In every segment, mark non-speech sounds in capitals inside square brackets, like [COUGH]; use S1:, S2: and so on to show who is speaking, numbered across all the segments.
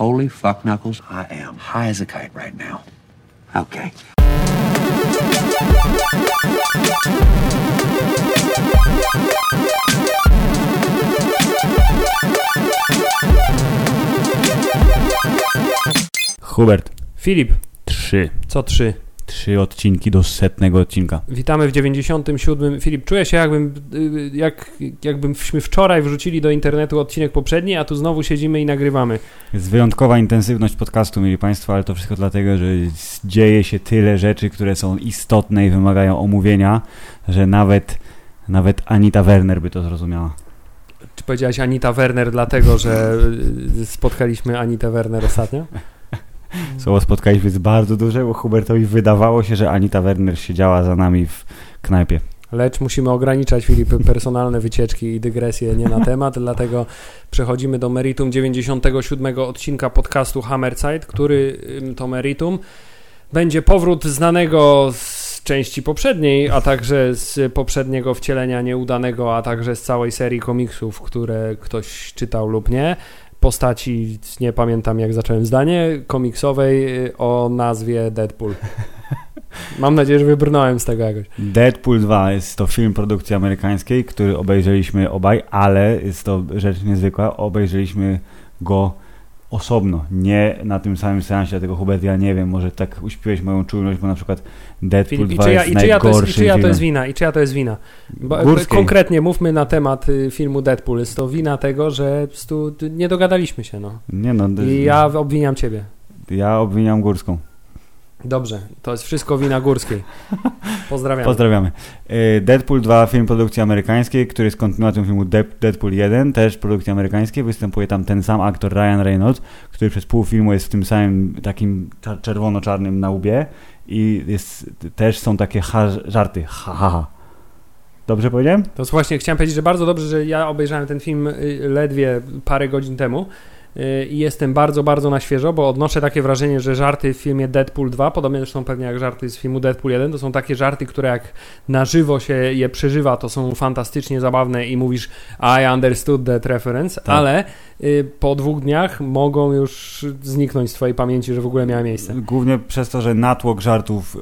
S1: Holy fuck knuckles, I am high as a kite right now. Okay.
S2: Hubert,
S3: Filip,
S2: trzy.
S3: co trzy?
S2: Trzy odcinki do setnego odcinka.
S3: Witamy w 97. Filip, czuję się jakbym, y, jak, jakbyśmy wczoraj wrzucili do internetu odcinek poprzedni, a tu znowu siedzimy i nagrywamy.
S2: Jest wyjątkowa intensywność podcastu, mieli Państwo, ale to wszystko dlatego, że dzieje się tyle rzeczy, które są istotne i wymagają omówienia, że nawet, nawet Anita Werner by to zrozumiała.
S3: Czy powiedziałaś Anita Werner dlatego, że spotkaliśmy Anitę Werner ostatnio? [LAUGHS]
S2: Słowo spotkaliśmy jest bardzo duże, bo Hubertowi wydawało się, że Anita Werner siedziała za nami w knajpie.
S3: Lecz musimy ograniczać, Filip, [LAUGHS] personalne wycieczki i dygresje nie na temat, dlatego przechodzimy do meritum 97 odcinka podcastu Hammerside, który to meritum będzie powrót znanego z części poprzedniej, a także z poprzedniego wcielenia nieudanego, a także z całej serii komiksów, które ktoś czytał lub nie. Postaci, nie pamiętam jak zacząłem zdanie, komiksowej y, o nazwie Deadpool. [LAUGHS] Mam nadzieję, że wybrnąłem z tego jakoś.
S2: Deadpool 2 jest to film produkcji amerykańskiej, który obejrzeliśmy obaj, ale jest to rzecz niezwykła. Obejrzeliśmy go osobno, nie na tym samym seansie, dlatego Hubert, ja nie wiem, może tak uśpiłeś moją czujność, bo na przykład Deadpool
S3: Filip, i
S2: 2
S3: czyja,
S2: jest
S3: i czyja, to jest, i to wina? I czyja to jest wina? Bo,
S2: Górskiej.
S3: konkretnie mówmy na temat y, filmu Deadpool. Jest to wina tego, że nie dogadaliśmy się. No.
S2: Nie no,
S3: I ja obwiniam ciebie.
S2: ja obwiniam Górską.
S3: Dobrze, to jest wszystko wina Górskiej. Pozdrawiam. [LAUGHS]
S2: Pozdrawiamy. Y, Deadpool 2, film produkcji amerykańskiej, który jest kontynuacją filmu De- Deadpool 1, też produkcji amerykańskiej. Występuje tam ten sam aktor Ryan Reynolds, który przez pół filmu jest w tym samym takim cza- czerwono-czarnym na łbie i jest, też są takie ha- żarty. Ha, ha, ha. Dobrze powiedziałem?
S3: To właśnie chciałem powiedzieć, że bardzo dobrze, że ja obejrzałem ten film y, ledwie parę godzin temu i jestem bardzo, bardzo na świeżo, bo odnoszę takie wrażenie, że żarty w filmie Deadpool 2, podobnie zresztą pewnie jak żarty z filmu Deadpool 1, to są takie żarty, które jak na żywo się je przeżywa, to są fantastycznie zabawne i mówisz I understood that reference,
S2: Tak.
S3: ale y, po dwóch dniach mogą już zniknąć z twojej pamięci, że w ogóle miały miejsce.
S2: Głównie przez to, że natłok żartów,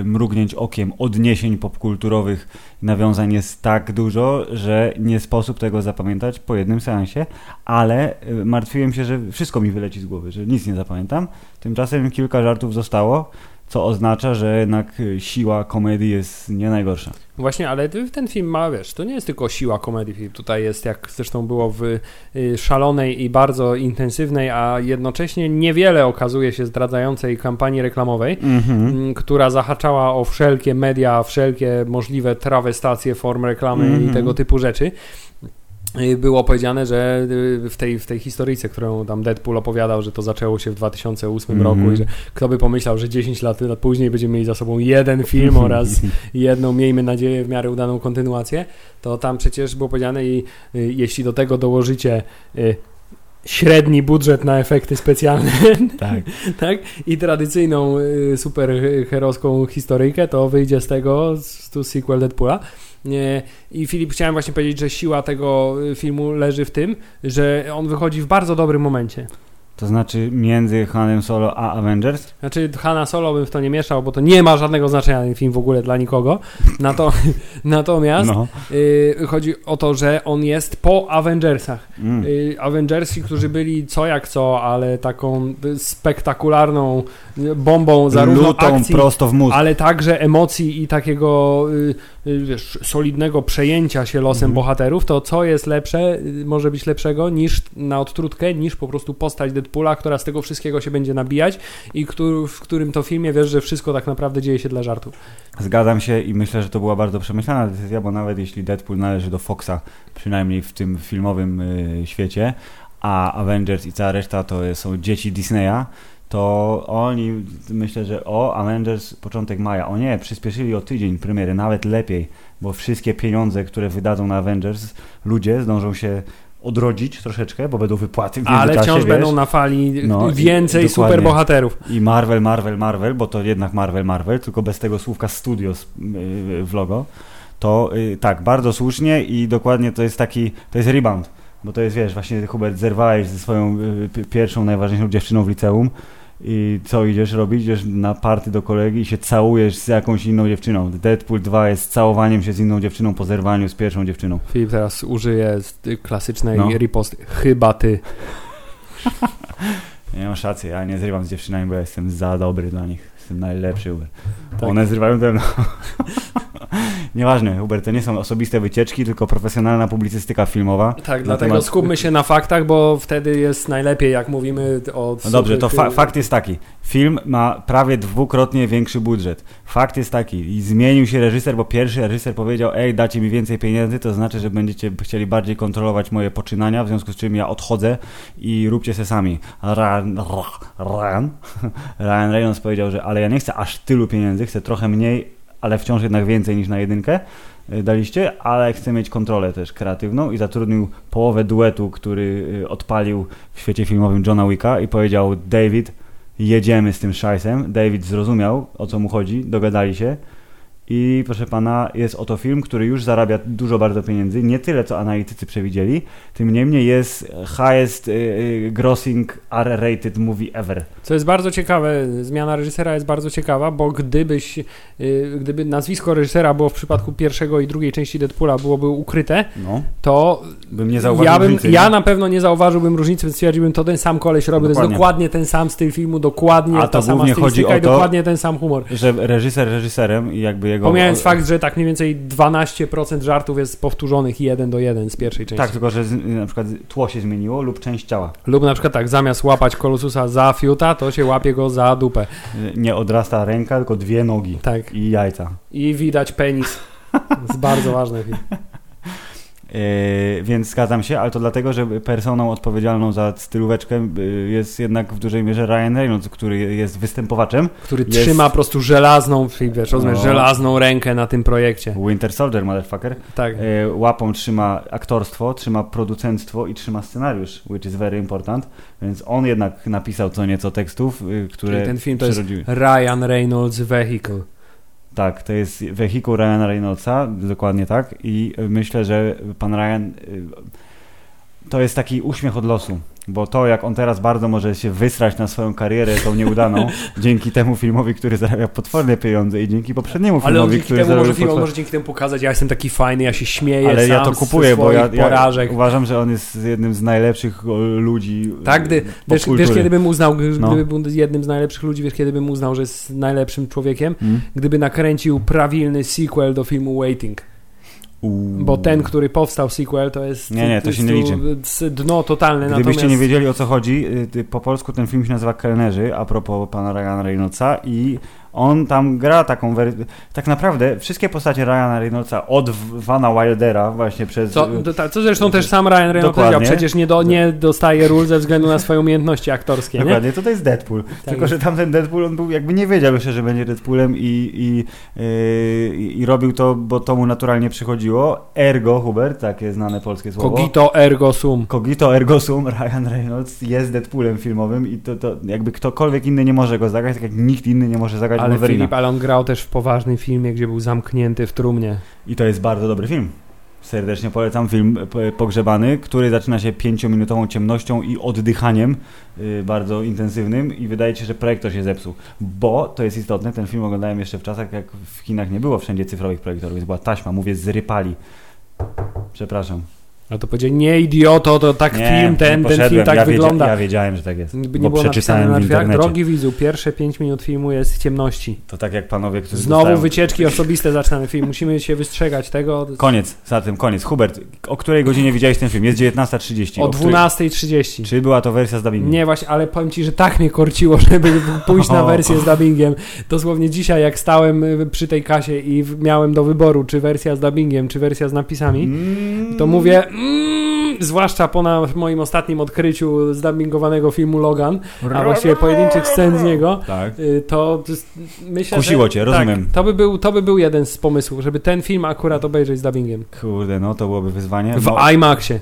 S2: y, mrugnięć okiem, odniesień popkulturowych, nawiązań jest tak dużo, że nie sposób tego zapamiętać po jednym seansie, ale y, martwiłem się, że wszystko mi wyleci z głowy, że nic nie zapamiętam. Tymczasem kilka żartów zostało, co oznacza, że jednak siła komedii jest nie najgorsza.
S3: Właśnie, ale ty- ten film ma, wiesz, to nie jest tylko siła komedii. Tutaj jest, jak zresztą było w y, szalonej i bardzo intensywnej, a jednocześnie niewiele okazuje się zdradzającej kampanii reklamowej, m, która zahaczała o wszelkie media, wszelkie możliwe trawestacje form reklamy i
S2: Mhm.
S3: tego typu rzeczy. Y, Było powiedziane, że y, w tej, w tej historyjce, którą tam Deadpool opowiadał, że to zaczęło się w 2008
S2: Mhm.
S3: roku i że kto by pomyślał, że 10 lat lat później będziemy mieli za sobą jeden film [LAUGHS] oraz jedną, miejmy nadzieję, w miarę udaną kontynuację, to tam przecież było powiedziane i y, jeśli do tego dołożycie średni budżet na efekty specjalne, [LAUGHS]
S2: tak.
S3: tak, i tradycyjną superheroską historyjkę, to wyjdzie z tego z, tu sequel Deadpoola. I Filip, chciałem właśnie powiedzieć, że siła tego y, filmu leży w tym, że on wychodzi w bardzo dobrym momencie.
S2: To znaczy między Hanem Solo a Avengers?
S3: Znaczy, Hanna Solo bym w to nie mieszał, bo to nie ma żadnego znaczenia ten film w ogóle dla nikogo. Nato, [LAUGHS] natomiast
S2: No.
S3: y, chodzi o to, że on jest po Avengersach.
S2: Mm.
S3: Y, Avengersi, którzy byli co jak co, ale taką spektakularną bombą zarówno
S2: Lutą
S3: akcji,
S2: prosto w mózg.
S3: ale także emocji i takiego y, y, wiesz, solidnego przejęcia się losem
S2: Mhm.
S3: bohaterów, to co jest lepsze, y, może być lepszego niż na odtrutkę, niż po prostu postać Deadpoola, która z tego wszystkiego się będzie nabijać i który, w którym to filmie wiesz, że wszystko tak naprawdę dzieje się dla żartu.
S2: Zgadzam się i myślę, że to była bardzo przemyślana decyzja, bo nawet jeśli Deadpool należy do Foxa, przynajmniej w tym filmowym świecie, a Avengers i cała reszta to są dzieci Disneya, to oni, myślę, że o, Avengers początek maja, o nie, przyspieszyli o tydzień premiery, nawet lepiej, bo wszystkie pieniądze, które wydadzą na Avengers, ludzie zdążą się odrodzić troszeczkę, bo będą wypłaty w
S3: Ale wciąż
S2: wiesz?
S3: będą na fali
S2: No
S3: więcej superbohaterów.
S2: I Marvel, Marvel, Marvel, bo to jednak Marvel, Marvel, tylko bez tego słówka Studios yy, w logo, to yy, tak, bardzo słusznie i dokładnie to jest taki, to jest rebound. Bo to jest, wiesz, właśnie Hubert, zerwałeś ze swoją y, pierwszą, najważniejszą dziewczyną w liceum i co idziesz robić? Idziesz na party do kolegi i się całujesz z jakąś inną dziewczyną. Deadpool 2 jest całowaniem się z inną dziewczyną po zerwaniu z pierwszą dziewczyną.
S3: Filip teraz użyje klasycznej
S2: no.
S3: riposty. Chyba ty. [LAUGHS]
S2: Nie masz racji, ja nie zrywam z dziewczynami, bo ja jestem za dobry dla nich. Najlepszy Uber.
S3: Tak.
S2: One zrywają ze mną. [LAUGHS] Nieważne, Hubert, to nie są osobiste wycieczki, tylko profesjonalna publicystyka filmowa.
S3: Tak, dlatego temat... skupmy się na faktach, bo wtedy jest najlepiej, jak mówimy o...
S2: No dobrze, to fa fakt jest taki. Film ma prawie dwukrotnie większy budżet. Fakt jest taki. I zmienił się reżyser, bo pierwszy reżyser powiedział, ej, dacie mi więcej pieniędzy, to znaczy, że będziecie chcieli bardziej kontrolować moje poczynania, w związku z czym ja odchodzę i róbcie se sami. Ryan, [LAUGHS] Ryan Reynolds powiedział, że ale ja nie chcę aż tylu pieniędzy, chcę trochę mniej, ale wciąż jednak więcej niż na jedynkę y, daliście, ale chcę mieć kontrolę też kreatywną i zatrudnił połowę duetu, który y, odpalił w świecie filmowym Johna Wicka i powiedział David, jedziemy z tym szajsem. David zrozumiał, o co mu chodzi, dogadali się i proszę pana, jest oto film, który już zarabia dużo bardzo pieniędzy, nie tyle co analitycy przewidzieli, tym niemniej jest highest y, grossing R-rated movie ever.
S3: Co jest bardzo ciekawe, zmiana reżysera jest bardzo ciekawa, bo gdybyś, y, gdyby nazwisko reżysera było w przypadku pierwszego i drugiej części Deadpoola byłoby ukryte, no,
S2: to bym nie zauważył
S3: ja, bym,
S2: różnicy,
S3: ja na pewno nie zauważyłbym różnicy, stwierdziłbym, to ten sam koleś robi, dokładnie. to jest dokładnie ten sam styl filmu, dokładnie
S2: A
S3: ta sama stylistyka i dokładnie ten sam humor.
S2: Że reżyser reżyserem i jakby jego...
S3: Pomijając fakt, że tak mniej więcej 12% żartów jest powtórzonych jeden do jeden z pierwszej części.
S2: Tak, tylko że z, na przykład tło się zmieniło lub część ciała.
S3: Lub na przykład tak, zamiast łapać Kolosusa za fiuta, to się łapie go za dupę.
S2: Nie odrasta ręka, tylko dwie nogi
S3: tak.
S2: i jajca.
S3: I widać penis. To jest bardzo ważne. [LAUGHS]
S2: Yy, więc zgadzam się, ale to dlatego, że personą odpowiedzialną za stylóweczkę yy, jest jednak w dużej mierze Ryan Reynolds, który jest występowaczem.
S3: Który
S2: jest...
S3: trzyma po prostu żelazną, wiesz, rozumiesz, no. żelazną rękę na tym projekcie.
S2: Winter Soldier, motherfucker.
S3: Tak.
S2: Yy, łapą trzyma aktorstwo, trzyma producentstwo i trzyma scenariusz, which is very important. Więc on jednak napisał co nieco tekstów, yy, które
S3: Czyli ten film to jest Ryan Reynolds Vehicle.
S2: Tak, to jest wehikuł Ryana Reynoldsa, dokładnie tak. I myślę, że pan Ryan y, to jest taki uśmiech od losu bo to jak on teraz bardzo może się wysrać na swoją karierę tą nieudaną, [LAUGHS] dzięki temu filmowi, który zarabia potworne pieniądze i dzięki poprzedniemu filmowi,
S3: Ale
S2: który
S3: zarabia
S2: może,
S3: film, może dzięki temu pokazać, ja jestem taki fajny, ja się śmieję
S2: Ale ja to kupuję, bo ja,
S3: ja,
S2: uważam, że on jest jednym z najlepszych ludzi
S3: Tak, gdy, wiesz, wiesz, kiedy bym uznał, no. gdyby był jednym z najlepszych ludzi, wiesz, kiedy bym uznał, że jest najlepszym człowiekiem, hmm? gdyby nakręcił prawilny sequel do filmu Waiting.
S2: Uuu.
S3: Bo ten, który powstał sequel, to jest.
S2: Nie, nie, to się nie liczy.
S3: Dno totalne.
S2: Gdybyście
S3: natomiast...
S2: nie wiedzieli o co chodzi, y, po polsku ten film się nazywa Kelnerzy, a propos pana Ryana Reynoldsa i on tam gra taką wersję. Tak naprawdę wszystkie postacie Ryana Reynoldsa od Vana Wildera właśnie przez...
S3: Co, co zresztą też sam Ryan Reynolds powiedział, przecież nie, do, nie dostaje ról ze względu na swoje umiejętności aktorskie,
S2: Dokładnie,
S3: nie?
S2: to to jest Deadpool. Tak Tylko, jest. że tamten Deadpool, on był jakby nie wiedział jeszcze, że będzie Deadpoolem i, i, yy, i robił to, bo to mu naturalnie przychodziło. Ergo, Hubert, takie znane polskie słowo.
S3: Cogito ergo sum.
S2: Cogito ergo sum, Ryan Reynolds jest Deadpoolem filmowym i to, to jakby ktokolwiek inny nie może go zagrać, tak jak nikt inny nie może zagrać
S3: ale
S2: Wolverina.
S3: Filip, ale on grał też w poważnym filmie, gdzie był zamknięty w trumnie.
S2: I to jest bardzo dobry film. Serdecznie polecam film Pogrzebany, który zaczyna się pięciominutową ciemnością i oddychaniem yy, bardzo intensywnym i wydaje się, że projektor się zepsuł. Bo, to jest istotne, ten film oglądałem jeszcze w czasach, jak w Chinach nie było wszędzie cyfrowych projektorów, więc była taśma, mówię z rypali. Przepraszam.
S3: No to powiedział, nie idioto, to tak nie, film, ten, ten film tak
S2: ja
S3: wygląda.
S2: ja wiedziałem, że tak jest.
S3: Nie bo było przeczytałem na drzwiach. Drogi widzu, pierwsze 5 minut filmu jest w ciemności.
S2: To tak jak panowie, którzy
S3: Znowu
S2: dostają...
S3: wycieczki osobiste zaczynamy film. Musimy się wystrzegać tego.
S2: Koniec, zatem koniec. Hubert, o której godzinie widziałeś ten film? Jest 19.30.
S3: O, o 12.30.
S2: Czy była to wersja z dubbingiem?
S3: Nie, właśnie, ale powiem Ci, że tak mnie korciło, żeby pójść na wersję z dubbingiem. Dosłownie dzisiaj, jak stałem przy tej kasie i miałem do wyboru, czy wersja z dubbingiem, czy wersja z napisami, mm. to mówię... Mm, zwłaszcza po na moim ostatnim odkryciu zdubbingowanego filmu Logan, a właściwie pojedynczych scen z niego,
S2: tak.
S3: Y, to myślę,
S2: Kusiło
S3: że,
S2: cię, rozumiem.
S3: Tak, to, by był, to by był jeden z pomysłów, żeby ten film akurat obejrzeć z dubbingiem.
S2: Kurde, no to byłoby wyzwanie.
S3: W
S2: no.
S3: IMAXie.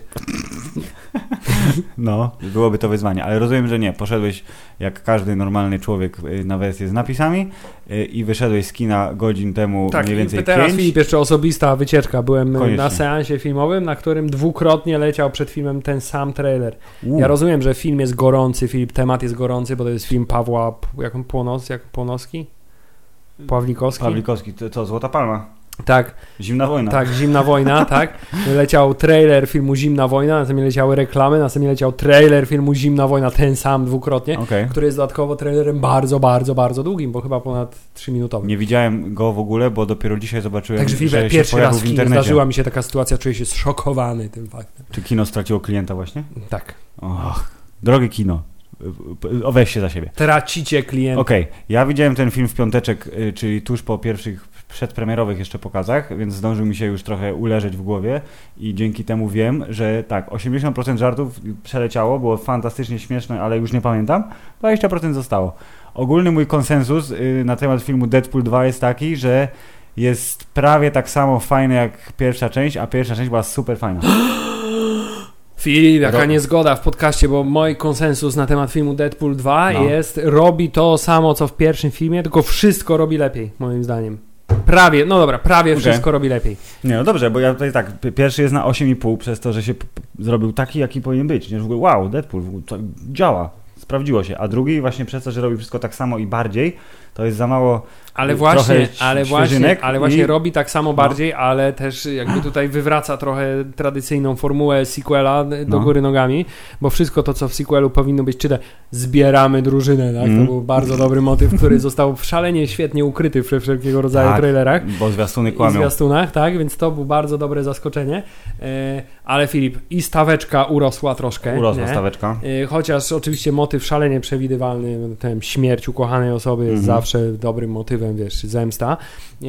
S3: [LAUGHS]
S2: No, byłoby to wyzwanie, ale rozumiem, że nie. Poszedłeś jak każdy normalny człowiek y, na wersję z napisami y, i wyszedłeś z kina godzin temu
S3: Tak,
S2: mniej więcej
S3: i teraz
S2: 5.
S3: Filip, jeszcze osobista wycieczka. Byłem
S2: Koniecznie.
S3: na seansie filmowym, na którym dwukrotnie leciał przed filmem ten sam trailer.
S2: U,
S3: Ja rozumiem, że film jest gorący, Filip, temat jest gorący, bo to jest film Pawła, jak on, Płonos, jak Płonowski? Pawlikowski?
S2: Pawlikowski, to co, Złota Palma?
S3: Tak,
S2: Zimna wojna.
S3: tak, Zimna Wojna, [LAUGHS] tak. Leciał trailer filmu Zimna Wojna, następnie leciały reklamy, następnie leciał trailer filmu Zimna Wojna, ten sam dwukrotnie,
S2: Okej.
S3: który jest dodatkowo trailerem bardzo, bardzo, bardzo długim, bo chyba ponad 3 minutowym.
S2: Nie widziałem go w ogóle, bo dopiero dzisiaj zobaczyłem,
S3: Także
S2: że się
S3: pierwszy raz w kinie
S2: internecie.
S3: zdarzyła mi się taka sytuacja, czuję się zszokowany tym faktem.
S2: Czy kino straciło klienta właśnie?
S3: Tak.
S2: Och, drogie kino. Weź się za siebie.
S3: Tracicie klienta.
S2: Okej, ja widziałem ten film w piąteczek, y, czyli tuż po pierwszych przedpremierowych jeszcze pokazach, więc zdążył mi się już trochę uleżeć w głowie i dzięki temu wiem, że tak, 80% żartów przeleciało, było fantastycznie śmieszne, ale już nie pamiętam, 20% zostało. Ogólny mój konsensus y, na temat filmu Deadpool 2 jest taki, że jest prawie tak samo fajny jak pierwsza część, a pierwsza część była super fajna. [GASPS]
S3: Filip, jaka niezgoda w podcaście, bo mój konsensus na temat filmu Deadpool 2
S2: No.
S3: jest, robi to samo co w pierwszym filmie, tylko wszystko robi lepiej, moim zdaniem. Prawie, no dobra, prawie
S2: Okej.
S3: wszystko robi lepiej.
S2: Nie, no dobrze, bo ja tutaj tak, pierwszy jest na 8,5 przez to, że się zrobił taki, jaki powinien być. Nie, w ogóle wow, Deadpool, działa, sprawdziło się. A drugi właśnie przez to, że robi wszystko tak samo i bardziej, to jest za mało
S3: Ale właśnie, ale właśnie, ale właśnie
S2: i-
S3: robi tak samo
S2: No.
S3: bardziej, ale też jakby tutaj wywraca trochę tradycyjną formułę sequela do
S2: No.
S3: góry nogami, bo wszystko to, co w sequelu powinno być, czyta, zbieramy drużynę, tak?
S2: Mm.
S3: To był bardzo dobry motyw, który został szalenie świetnie ukryty we wszelkiego rodzaju
S2: Tak,
S3: trailerach.
S2: bo zwiastuny
S3: I
S2: kłamią.
S3: zwiastunach, tak, więc to był bardzo dobre zaskoczenie. E, ale Filip, i staweczka urosła troszkę.
S2: Urosła
S3: nie?
S2: staweczka.
S3: E, Chociaż oczywiście motyw szalenie przewidywalny, ten śmierć ukochanej osoby jest
S2: Mhm.
S3: zawsze dobrym motywem, wiesz, zemsta. E,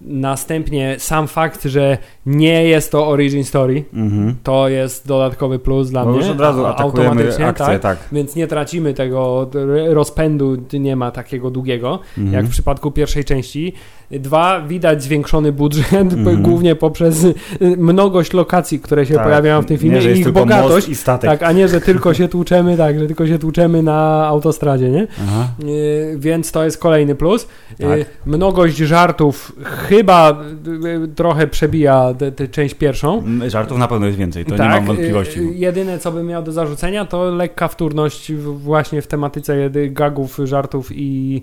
S3: Następnie sam fakt, że nie jest to origin story,
S2: Mhm.
S3: to jest dodatkowy plus dla
S2: Bo
S3: mnie.
S2: już od razu
S3: automatycznie,
S2: akcję,
S3: tak?
S2: tak.
S3: Więc nie tracimy tego rozpędu, nie ma takiego długiego
S2: Mhm.
S3: jak w przypadku pierwszej części. Dwa, widać zwiększony budżet, [LAUGHS]
S2: Mhm.
S3: głównie poprzez y, mnogość lokacji, które się
S2: Tak.
S3: pojawiają w tym filmie
S2: nie,
S3: i ich bogatość.
S2: i statek.
S3: Tak, a nie, że tylko się tłuczemy, tak, że tylko się tłuczemy na autostradzie, nie? Y, więc to jest kolejny plus. Y,
S2: Tak.
S3: mnogość żartów chyba trochę przebija tę część pierwszą.
S2: Mm, Żartów na pewno jest więcej, to nie
S3: Tak,
S2: mam wątpliwości.
S3: Jedyne, co bym miał do zarzucenia, to lekka wtórność właśnie w tematyce gagów, żartów i,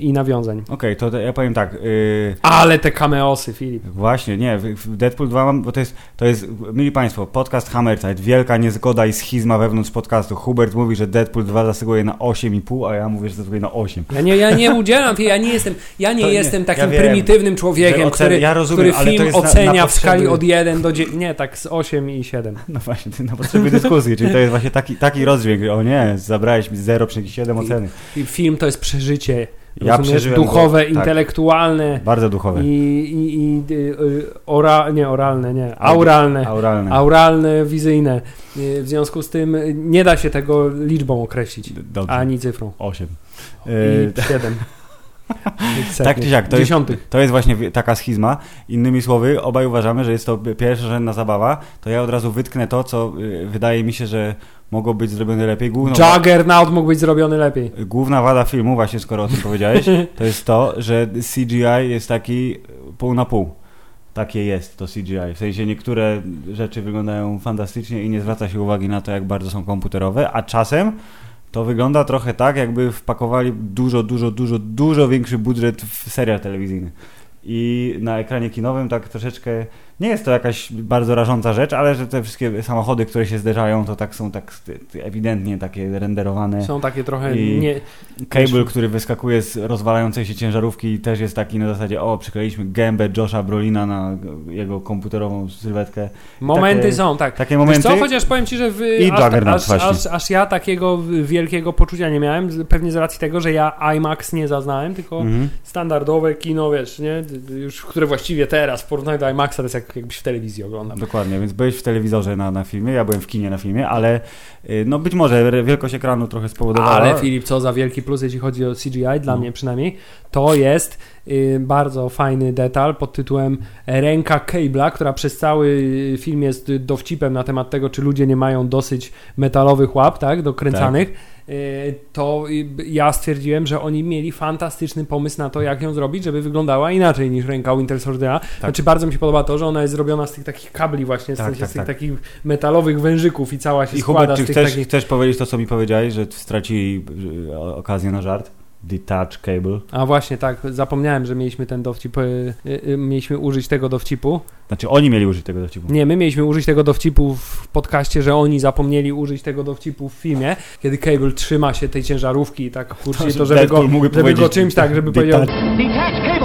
S3: i, nawiązań.
S2: Okej, to, to ja powiem tak. Y,
S3: Ale te cameosy, Filip.
S2: Właśnie, nie, w- Deadpool 2 mam, bo to jest, to jest, mili Państwo, podcast Hammerzeit, wielka niezgoda i schizma wewnątrz podcastu. Hubert mówi, że Deadpool 2 zasługuje na 8,5, a ja mówię, że zasługuje na 8.
S3: Ja nie, ja nie udzielam, ja nie jestem, ja nie
S2: To nie,
S3: jestem takim
S2: ja wiem,
S3: prymitywnym człowiekiem,
S2: ocen-
S3: który,
S2: ja rozumiem,
S3: który film
S2: jest na-
S3: ocenia
S2: na
S3: w skali od 1 do 9, nie, tak z 8 i 7. [LAUGHS]
S2: No właśnie, na potrzeby dyskusji, czyli to jest właśnie taki, taki rozdźwięk, o nie, zabrałeś mi 0,7 oceny.
S3: I film to jest przeżycie,
S2: Ja
S3: rozumiesz,
S2: przeżyłem
S3: duchowe,
S2: go, tak.
S3: intelektualne
S2: Bardzo duchowe.
S3: i, i, i y, y, ora, nie oralne, nie, auralne.
S2: Auralne.
S3: Auralne, wizyjne. Y, W związku z tym y, nie da się tego liczbą określić,
S2: Dobrze,
S3: ani cyfrą.
S2: 8.
S3: I 7. [LAUGHS]
S2: Tak czy siak, to jest, to jest właśnie taka schizma. Innymi słowy, obaj uważamy, że jest to pierwszorzędna zabawa. To ja od razu wytknę to, co y, wydaje mi się, że mogło być zrobione lepiej. Główną,
S3: Juggernaut mógł być zrobiony lepiej.
S2: główna wada filmu, właśnie skoro o tym powiedziałeś, to jest to, że CGI jest taki pół na pół. Takie jest to CGI. W sensie niektóre rzeczy wyglądają fantastycznie i nie zwraca się uwagi na to, jak bardzo są komputerowe, a czasem to wygląda trochę tak, jakby wpakowali dużo, dużo, dużo, dużo większy budżet w serial telewizyjny. I na ekranie kinowym tak troszeczkę, nie jest to jakaś bardzo rażąca rzecz, ale że te wszystkie samochody, które się zderzają, to tak są tak ewidentnie takie renderowane.
S3: Są takie trochę
S2: I-
S3: nie...
S2: Cable, który wyskakuje z rozwalającej się ciężarówki też jest taki na zasadzie, o, przykleiliśmy gębę Josha Brolina na jego komputerową sylwetkę.
S3: Momenty
S2: takie-
S3: są, tak.
S2: Takie
S3: Wiesz
S2: momenty...
S3: co, chociaż powiem Ci, że w,
S2: I
S3: aż, aż, aż, aż ja takiego wielkiego poczucia nie miałem, pewnie z racji tego, że ja IMAX nie zaznałem, tylko
S2: Mhm.
S3: standardowe kino, wiesz, nie, już które właściwie teraz w porównaniu do IMAXa to jest jak jak, jakbyś w telewizji oglądał.
S2: Dokładnie, więc byłeś w telewizorze na, na filmie, ja byłem w kinie na filmie, ale y, no być może wielkość ekranu trochę spowodowała.
S3: Ale Filip, co za wielki plus, jeśli chodzi o CGI, dla
S2: No.
S3: mnie przynajmniej, to jest y, bardzo fajny detal pod tytułem ręka Cable'a, która przez cały film jest dowcipem na temat tego, czy ludzie nie mają dosyć metalowych łap, tak, dokręcanych. Y, To y, ja stwierdziłem, że oni mieli fantastyczny pomysł na to, jak ją zrobić, żeby wyglądała inaczej niż ręka Winter Soldiera. Znaczy bardzo mi się podoba to, że ona jest zrobiona z tych takich kabli właśnie,
S2: Tak,
S3: sensie
S2: tak,
S3: z tych
S2: tak.
S3: takich metalowych wężyków i cała się
S2: I
S3: składa
S2: Hubert, czy
S3: z tych
S2: chcesz,
S3: takich...
S2: chcesz powiedzieć to, co mi powiedziałeś, że stracili y, okazję na żart? Detach cable.
S3: A właśnie, tak, zapomniałem, że mieliśmy ten dowcip, y, y, mieliśmy użyć tego dowcipu.
S2: Znaczy oni mieli użyć tego dowcipu.
S3: Nie, my mieliśmy użyć tego dowcipu w podcaście, że oni zapomnieli użyć tego dowcipu w filmie, kiedy Cable trzyma się tej ciężarówki i tak kurczy
S2: To,
S3: to,
S2: że
S3: żeby go,
S2: Deadpool mógłby
S3: żeby go czymś tak, żeby
S2: detach.
S3: powiedział,
S4: Detach.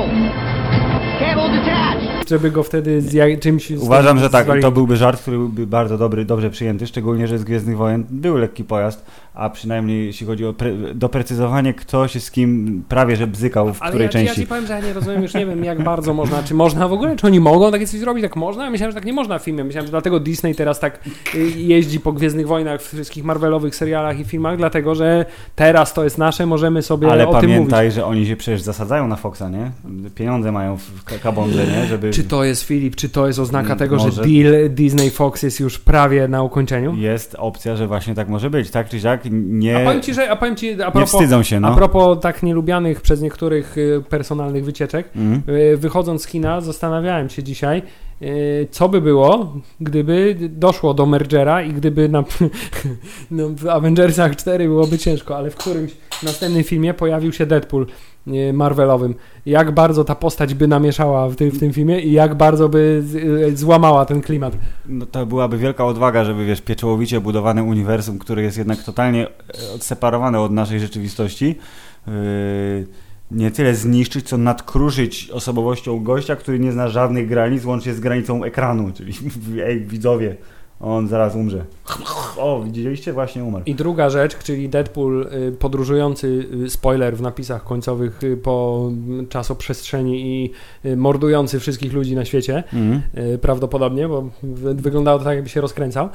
S3: Żeby go wtedy z jak, czymś...
S2: Uważam, że tak, to byłby żart, który byłby bardzo dobry, dobrze przyjęty, szczególnie, że z Gwiezdnych Wojen był lekki pojazd, a przynajmniej jeśli chodzi o pre- doprecyzowanie, kto się z kim prawie że bzykał w
S3: Ale
S2: której
S3: ja, ci- ja
S2: części.
S3: ci powiem, że ja nie rozumiem, już nie wiem jak bardzo można, czy można w ogóle, czy oni mogą takie coś zrobić, tak można? Ja myślałem, że tak nie można w filmie, myślałem, że dlatego Disney teraz tak y, jeździ po Gwiezdnych Wojnach, w wszystkich Marvelowych serialach i filmach, dlatego, że teraz to jest nasze, możemy sobie
S2: Ale
S3: o tym mówić.
S2: pamiętaj, że oni się przecież zasadzają na Foxa, nie? Pieniądze mają w ka- kabondze, nie? Żeby...
S3: Czy to jest Filip, czy to jest oznaka
S2: Mm,
S3: tego, że
S2: może.
S3: deal Disney Fox jest już prawie na ukończeniu?
S2: Jest opcja, że właśnie tak może być, tak czy siak? Nie,
S3: A powiem ci, że a powiem ci, a
S2: nie
S3: propos,
S2: wstydzą się,
S3: a
S2: no.
S3: propos tak nielubianych przez niektórych y, personalnych wycieczek, y, wychodząc z kina zastanawiałem się dzisiaj, y, co by było, gdyby doszło do mergera i gdyby na, [LAUGHS] no, w Avengersach 4 byłoby ciężko, ale w którymś następnym filmie pojawił się Deadpool Marvelowym. Jak bardzo ta postać by namieszała w, tym w tym filmie i jak bardzo by z- y, złamała ten klimat.
S2: No to byłaby wielka odwaga, żeby wiesz, pieczołowicie budowane uniwersum, które jest jednak totalnie e, odseparowane od naszej rzeczywistości, yy, nie tyle zniszczyć, co nadkruszyć osobowością gościa, który nie zna żadnych granic, łącznie z granicą ekranu, czyli [LAUGHS] ej, widzowie, on zaraz umrze. O, widzieliście? Właśnie umarł.
S3: I druga rzecz, czyli Deadpool y, podróżujący, y, spoiler w napisach końcowych y, po mm, czasoprzestrzeni i mordujący wszystkich ludzi na świecie, y, prawdopodobnie, bo wy- wyglądało to tak, jakby się rozkręcał,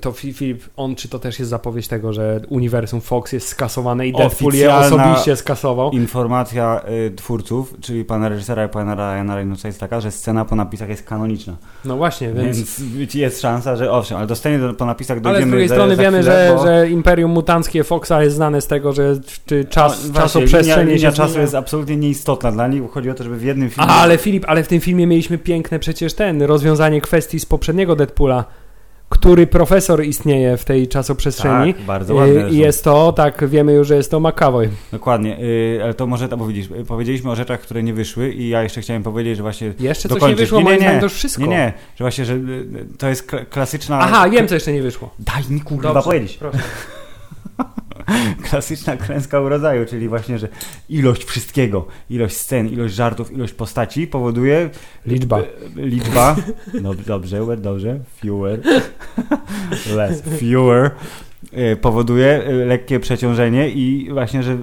S3: to Fi- Filip, on czy to też jest zapowiedź tego, że uniwersum Fox jest skasowane i Deadpool je
S2: Oficjalna
S3: osobiście skasował?
S2: Informacja twórców, czyli pana reżysera i pana Ryana Reynoldsa jest taka, że scena po napisach jest kanoniczna.
S3: No właśnie, więc...
S2: Więc jest szansa, że owszem, ale dostanie po napisach dojdziemy
S3: Ale z drugiej strony wiemy,
S2: chwilę,
S3: że,
S2: bo-
S3: że Imperium Mutanckie Foxa jest znane z tego, że czy czas,
S2: No, właśnie,
S3: czasoprzestrzeń
S2: linia, linia czasu jest absolutnie nieistotna dla nich, bo chodzi o to, żeby w jednym filmie...
S3: Aha, ale Filip, ale w tym filmie mieliśmy piękne przecież ten, rozwiązanie kwestii z poprzedniego Deadpoola, który profesor istnieje w tej czasoprzestrzeni.
S2: Tak, bardzo ładne.
S3: I
S2: zresztą.
S3: jest to, tak, wiemy już, że jest to McAvoy.
S2: Dokładnie, y, ale to może, bo widzisz, y, powiedzieliśmy o rzeczach, które nie wyszły i ja jeszcze chciałem powiedzieć, że właśnie
S3: Jeszcze coś nie wyszło,
S2: nie,
S3: moim
S2: nie,
S3: zdaniem
S2: nie,
S3: to już wszystko.
S2: nie, nie, że właśnie, że y, to jest kla- klasyczna...
S3: Aha, wiem, co jeszcze nie wyszło.
S2: Daj mi kurwa
S3: Dobrze,
S2: powiedzieć.
S3: proszę. [LAUGHS] [LAUGHS]
S2: Klasyczna klęska urodzaju, czyli właśnie, że ilość wszystkiego, ilość scen, ilość żartów, ilość postaci powoduje...
S3: Liczba.
S2: y, Liczba. No, dobrze, dobrze. Fewer. [LAUGHS] Less. Fewer. Y, Powoduje y, lekkie przeciążenie i właśnie, że y,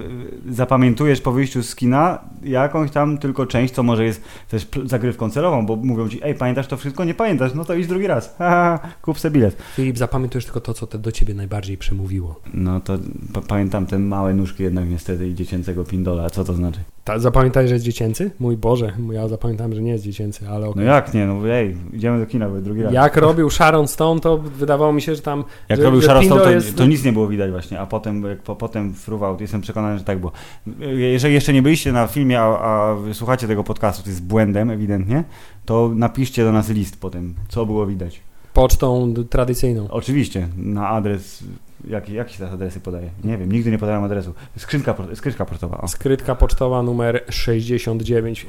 S2: zapamiętujesz po wyjściu z kina jakąś tam tylko część, co może jest też zagrywką celową, bo mówią ci, ej, pamiętasz to wszystko? Nie pamiętasz? No to idź drugi raz. [LAUGHS] Ha, ha, kup sobie bilet.
S3: Filip, zapamiętujesz tylko to, co te do ciebie najbardziej przemówiło.
S2: No to pa- pamiętam te małe nóżki jednak niestety i dziecięcego pindola. Co to znaczy?
S3: Ta, zapamiętaj, że jest dziecięcy? Mój Boże, ja zapamiętałem, że nie jest dziecięcy, ale
S2: No
S3: okej.
S2: jak nie? No ej, idziemy do kina, bo drugi raz.
S3: Jak robił Sharon Stone, to wydawało mi się, że tam...
S2: Jak
S3: że,
S2: robił
S3: że
S2: Sharon Stone, to,
S3: jest-
S2: to nic nie było widać właśnie, a potem, jak po, potem fruwał, jestem przekonany, że tak było. Jeżeli jeszcze nie byliście na filmie, a, a słuchacie tego podcastu, to jest błędem ewidentnie, to napiszcie do nas list potem, co było widać.
S3: Pocztą tradycyjną.
S2: Oczywiście, na adres, jaki, jaki się teraz adresy podaje? Nie wiem, nigdy nie podałem adresu. Skrzynka, skrzynka portowa. O.
S3: Skrytka pocztowa numer 69.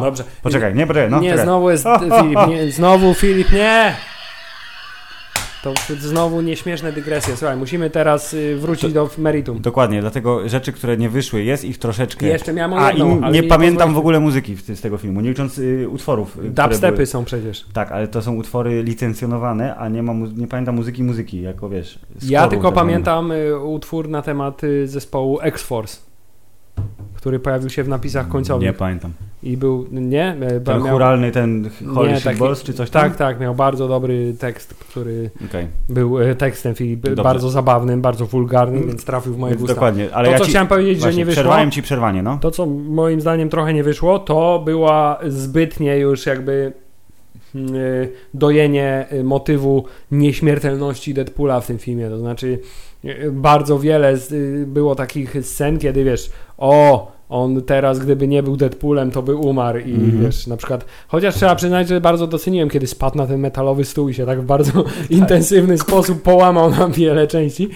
S3: Dobrze.
S2: Poczekaj, nie, poczekaj, no,
S3: nie,
S2: czekaj.
S3: znowu jest Filip, nie, znowu Filip, nie! To znowu nieśmieszne dygresje. Słuchaj, musimy teraz y, wrócić do meritum.
S2: Dokładnie, dlatego rzeczy, które nie wyszły, jest ich troszeczkę.
S3: Jeszcze miałem
S2: A
S3: jedną,
S2: i nie
S3: mi
S2: pamiętam w ogóle muzyki z tego filmu, nie licząc y, utworów. y,
S3: Dubstepy są przecież.
S2: Tak, ale to są utwory licencjonowane, a nie, ma nie pamiętam muzyki muzyki, jako wiesz.
S3: Ja tylko
S2: tak
S3: pamiętam y, utwór na temat y, zespołu X-Force, który pojawił się w napisach końcowych.
S2: Nie pamiętam.
S3: I był, nie? e,
S2: Ten
S3: miał-
S2: churalny, ten Holy
S3: nie,
S2: Shit
S3: taki-
S2: Balls, czy coś tam?
S3: Tak, tak, miał bardzo dobry tekst, który
S2: Okej,
S3: był e, tekstem Filip,
S2: Dobrze.
S3: bardzo zabawnym, bardzo wulgarnym, więc trafił w moje
S2: Więc
S3: gusta.
S2: dokładnie. Ale
S3: to,
S2: ja
S3: co
S2: ci,
S3: chciałem powiedzieć,
S2: właśnie,
S3: że nie wyszło,
S2: Przerwałem ci przerwanie, no.
S3: to, co moim zdaniem trochę nie wyszło, to była zbytnie już jakby mm, y, dojenie motywu nieśmiertelności Deadpoola w tym filmie. To znaczy, bardzo wiele było takich scen, kiedy wiesz, o. On teraz, gdyby nie był Deadpoolem, to by umarł i
S2: Mhm.
S3: wiesz, na przykład, chociaż trzeba przyznać, że bardzo doceniłem, kiedy spadł na ten metalowy stół i się tak w bardzo [LAUGHS] intensywny sposób połamał na wiele części.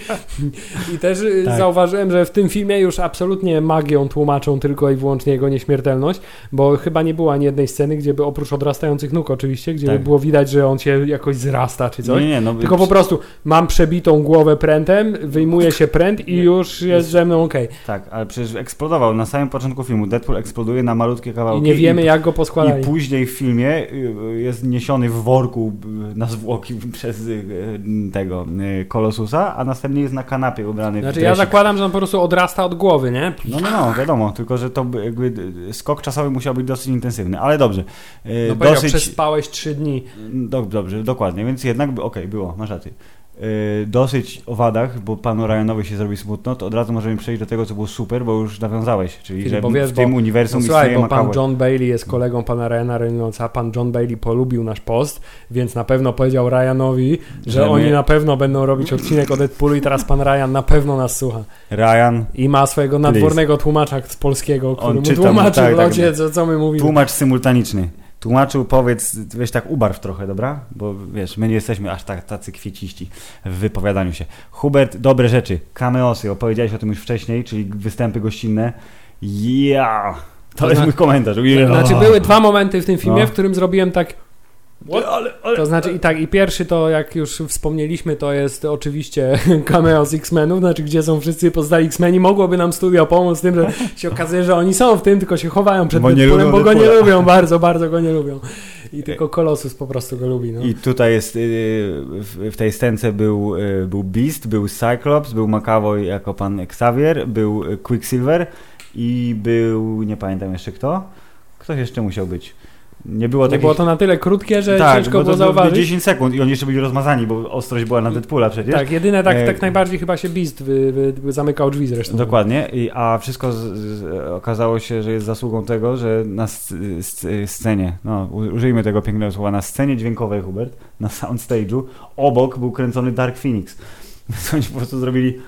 S3: I też y,
S2: Tak.
S3: zauważyłem, że w tym filmie już absolutnie magią tłumaczą tylko i wyłącznie jego nieśmiertelność, bo chyba nie było ani jednej sceny, gdzie by oprócz odrastających nóg oczywiście, gdzie
S2: Tak.
S3: by było widać, że on się jakoś zrasta czy coś.
S2: Nie, nie, no.
S3: Tylko po prostu mam przebitą głowę prętem, wyjmuje się pręt i już jest ze mną okej.
S2: Tak, ale przecież eksplodował na samym początku filmu. Deadpool eksploduje na malutkie
S3: I
S2: kawałki.
S3: nie wiemy jak go
S2: I
S3: poskładali.
S2: później w filmie y, jest niesiony w worku y, na zwłoki [LAUGHS] przez y, tego Kolosusa, a następnie jest na kanapie ubrany w
S3: Znaczy ja zakładam, że on po prostu odrasta od głowy, nie?
S2: No, no, no, wiadomo, tylko że to by jakby skok czasowy musiał być dosyć intensywny, ale dobrze.
S3: No
S2: dosyć,
S3: przespałeś trzy dni.
S2: do, dobrze, dokładnie, więc jednak, okej, było, masz rację. Y, dosyć o wadach, bo panu Ryanowi się zrobi smutno, to od razu możemy przejść do tego, co było super, bo już nawiązałeś, czyli
S3: Filip,
S2: że
S3: wiesz,
S2: w tym
S3: bo-
S2: uniwersum
S3: No słuchaj, bo pan. John Bailey jest kolegą pana Ryana Reynoldsa, pan John Bailey polubił nasz post, więc na pewno powiedział Ryanowi, że,
S2: Że my-
S3: oni na pewno będą robić odcinek o Deadpoolu i teraz pan Ryan na pewno nas słucha.
S2: Ryan,
S3: I ma swojego nadwornego tłumacza z polskiego, który mu
S2: czyta,
S3: tłumaczy
S2: tak,
S3: w
S2: tak.
S3: locie, co, co my mówimy.
S2: Tłumacz symultaniczny. Tłumaczył, powiedz, weź tak ubarw trochę, dobra? Bo wiesz, my nie jesteśmy aż tak, tacy kwieciści w wypowiadaniu się. Hubert, dobre rzeczy. Cameosy, opowiedziałeś o tym już wcześniej, czyli występy gościnne. Ja, to
S3: To
S2: jest mój komentarz. Yeah.
S3: Znaczy były dwa momenty w tym filmie,
S2: No.
S3: w którym zrobiłem tak To znaczy i tak, i pierwszy to jak już wspomnieliśmy, to jest oczywiście [LAUGHS] cameo z X-Menów, znaczy gdzie są wszyscy pozostali X-Meni. Mogłoby nam studio pomóc z tym, że się okazuje, że oni są w tym, tylko się chowają przed
S2: Bo nie
S3: Deadpoolem,
S2: lubią
S3: bo go nie lubią, bardzo, bardzo go nie lubią. I tylko Kolosus po prostu go lubi. No.
S2: I tutaj jest, y, w, tej scence był, y, był Beast, był Cyclops, był McAvoy jako pan Xavier, był y, Quicksilver i był, nie pamiętam jeszcze kto. Ktoś jeszcze musiał być. Nie było
S3: Nie
S2: takich...
S3: było to na tyle krótkie, że
S2: tak,
S3: ciężko było
S2: to było
S3: zauważyć.
S2: 10 sekund i oni jeszcze byli rozmazani, bo ostrość była na Deadpoola przecież.
S3: Tak, jedyne tak,
S2: E,
S3: tak najbardziej chyba się Beast wy, wy, wy zamykał drzwi zresztą.
S2: Dokładnie, I, a wszystko z, z, okazało się, że jest zasługą tego, że na sc, sc, scenie, no użyjmy tego pięknego słowa, na scenie dźwiękowej, Hubert, na soundstage'u, obok był kręcony Dark Phoenix. [LAUGHS] Więc oni po prostu zrobili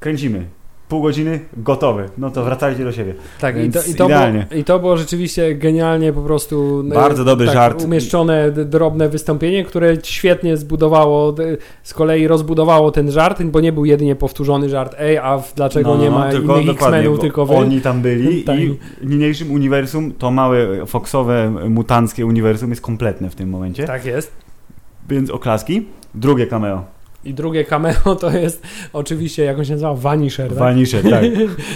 S2: kręcimy. Pół godziny, gotowy. No to wracajcie do siebie.
S3: Tak, i to, i, to było, i to było rzeczywiście genialnie po prostu e,
S2: Bardzo dobry
S3: tak,
S2: żart.
S3: umieszczone drobne wystąpienie, które świetnie zbudowało, z kolei rozbudowało ten żart, bo nie był jedynie powtórzony żart, ej, a dlaczego nie ma
S2: No, tylko
S3: innych X-Menów, tylko wy?
S2: Oni tam byli
S3: Tak.
S2: i w niniejszym uniwersum to małe, foxowe, mutanckie uniwersum jest kompletne w tym momencie.
S3: Tak jest.
S2: Więc oklaski. Drugie cameo.
S3: I drugie cameo to jest oczywiście, jak on się nazywa, Vanisher, tak?
S2: Vanisher, tak.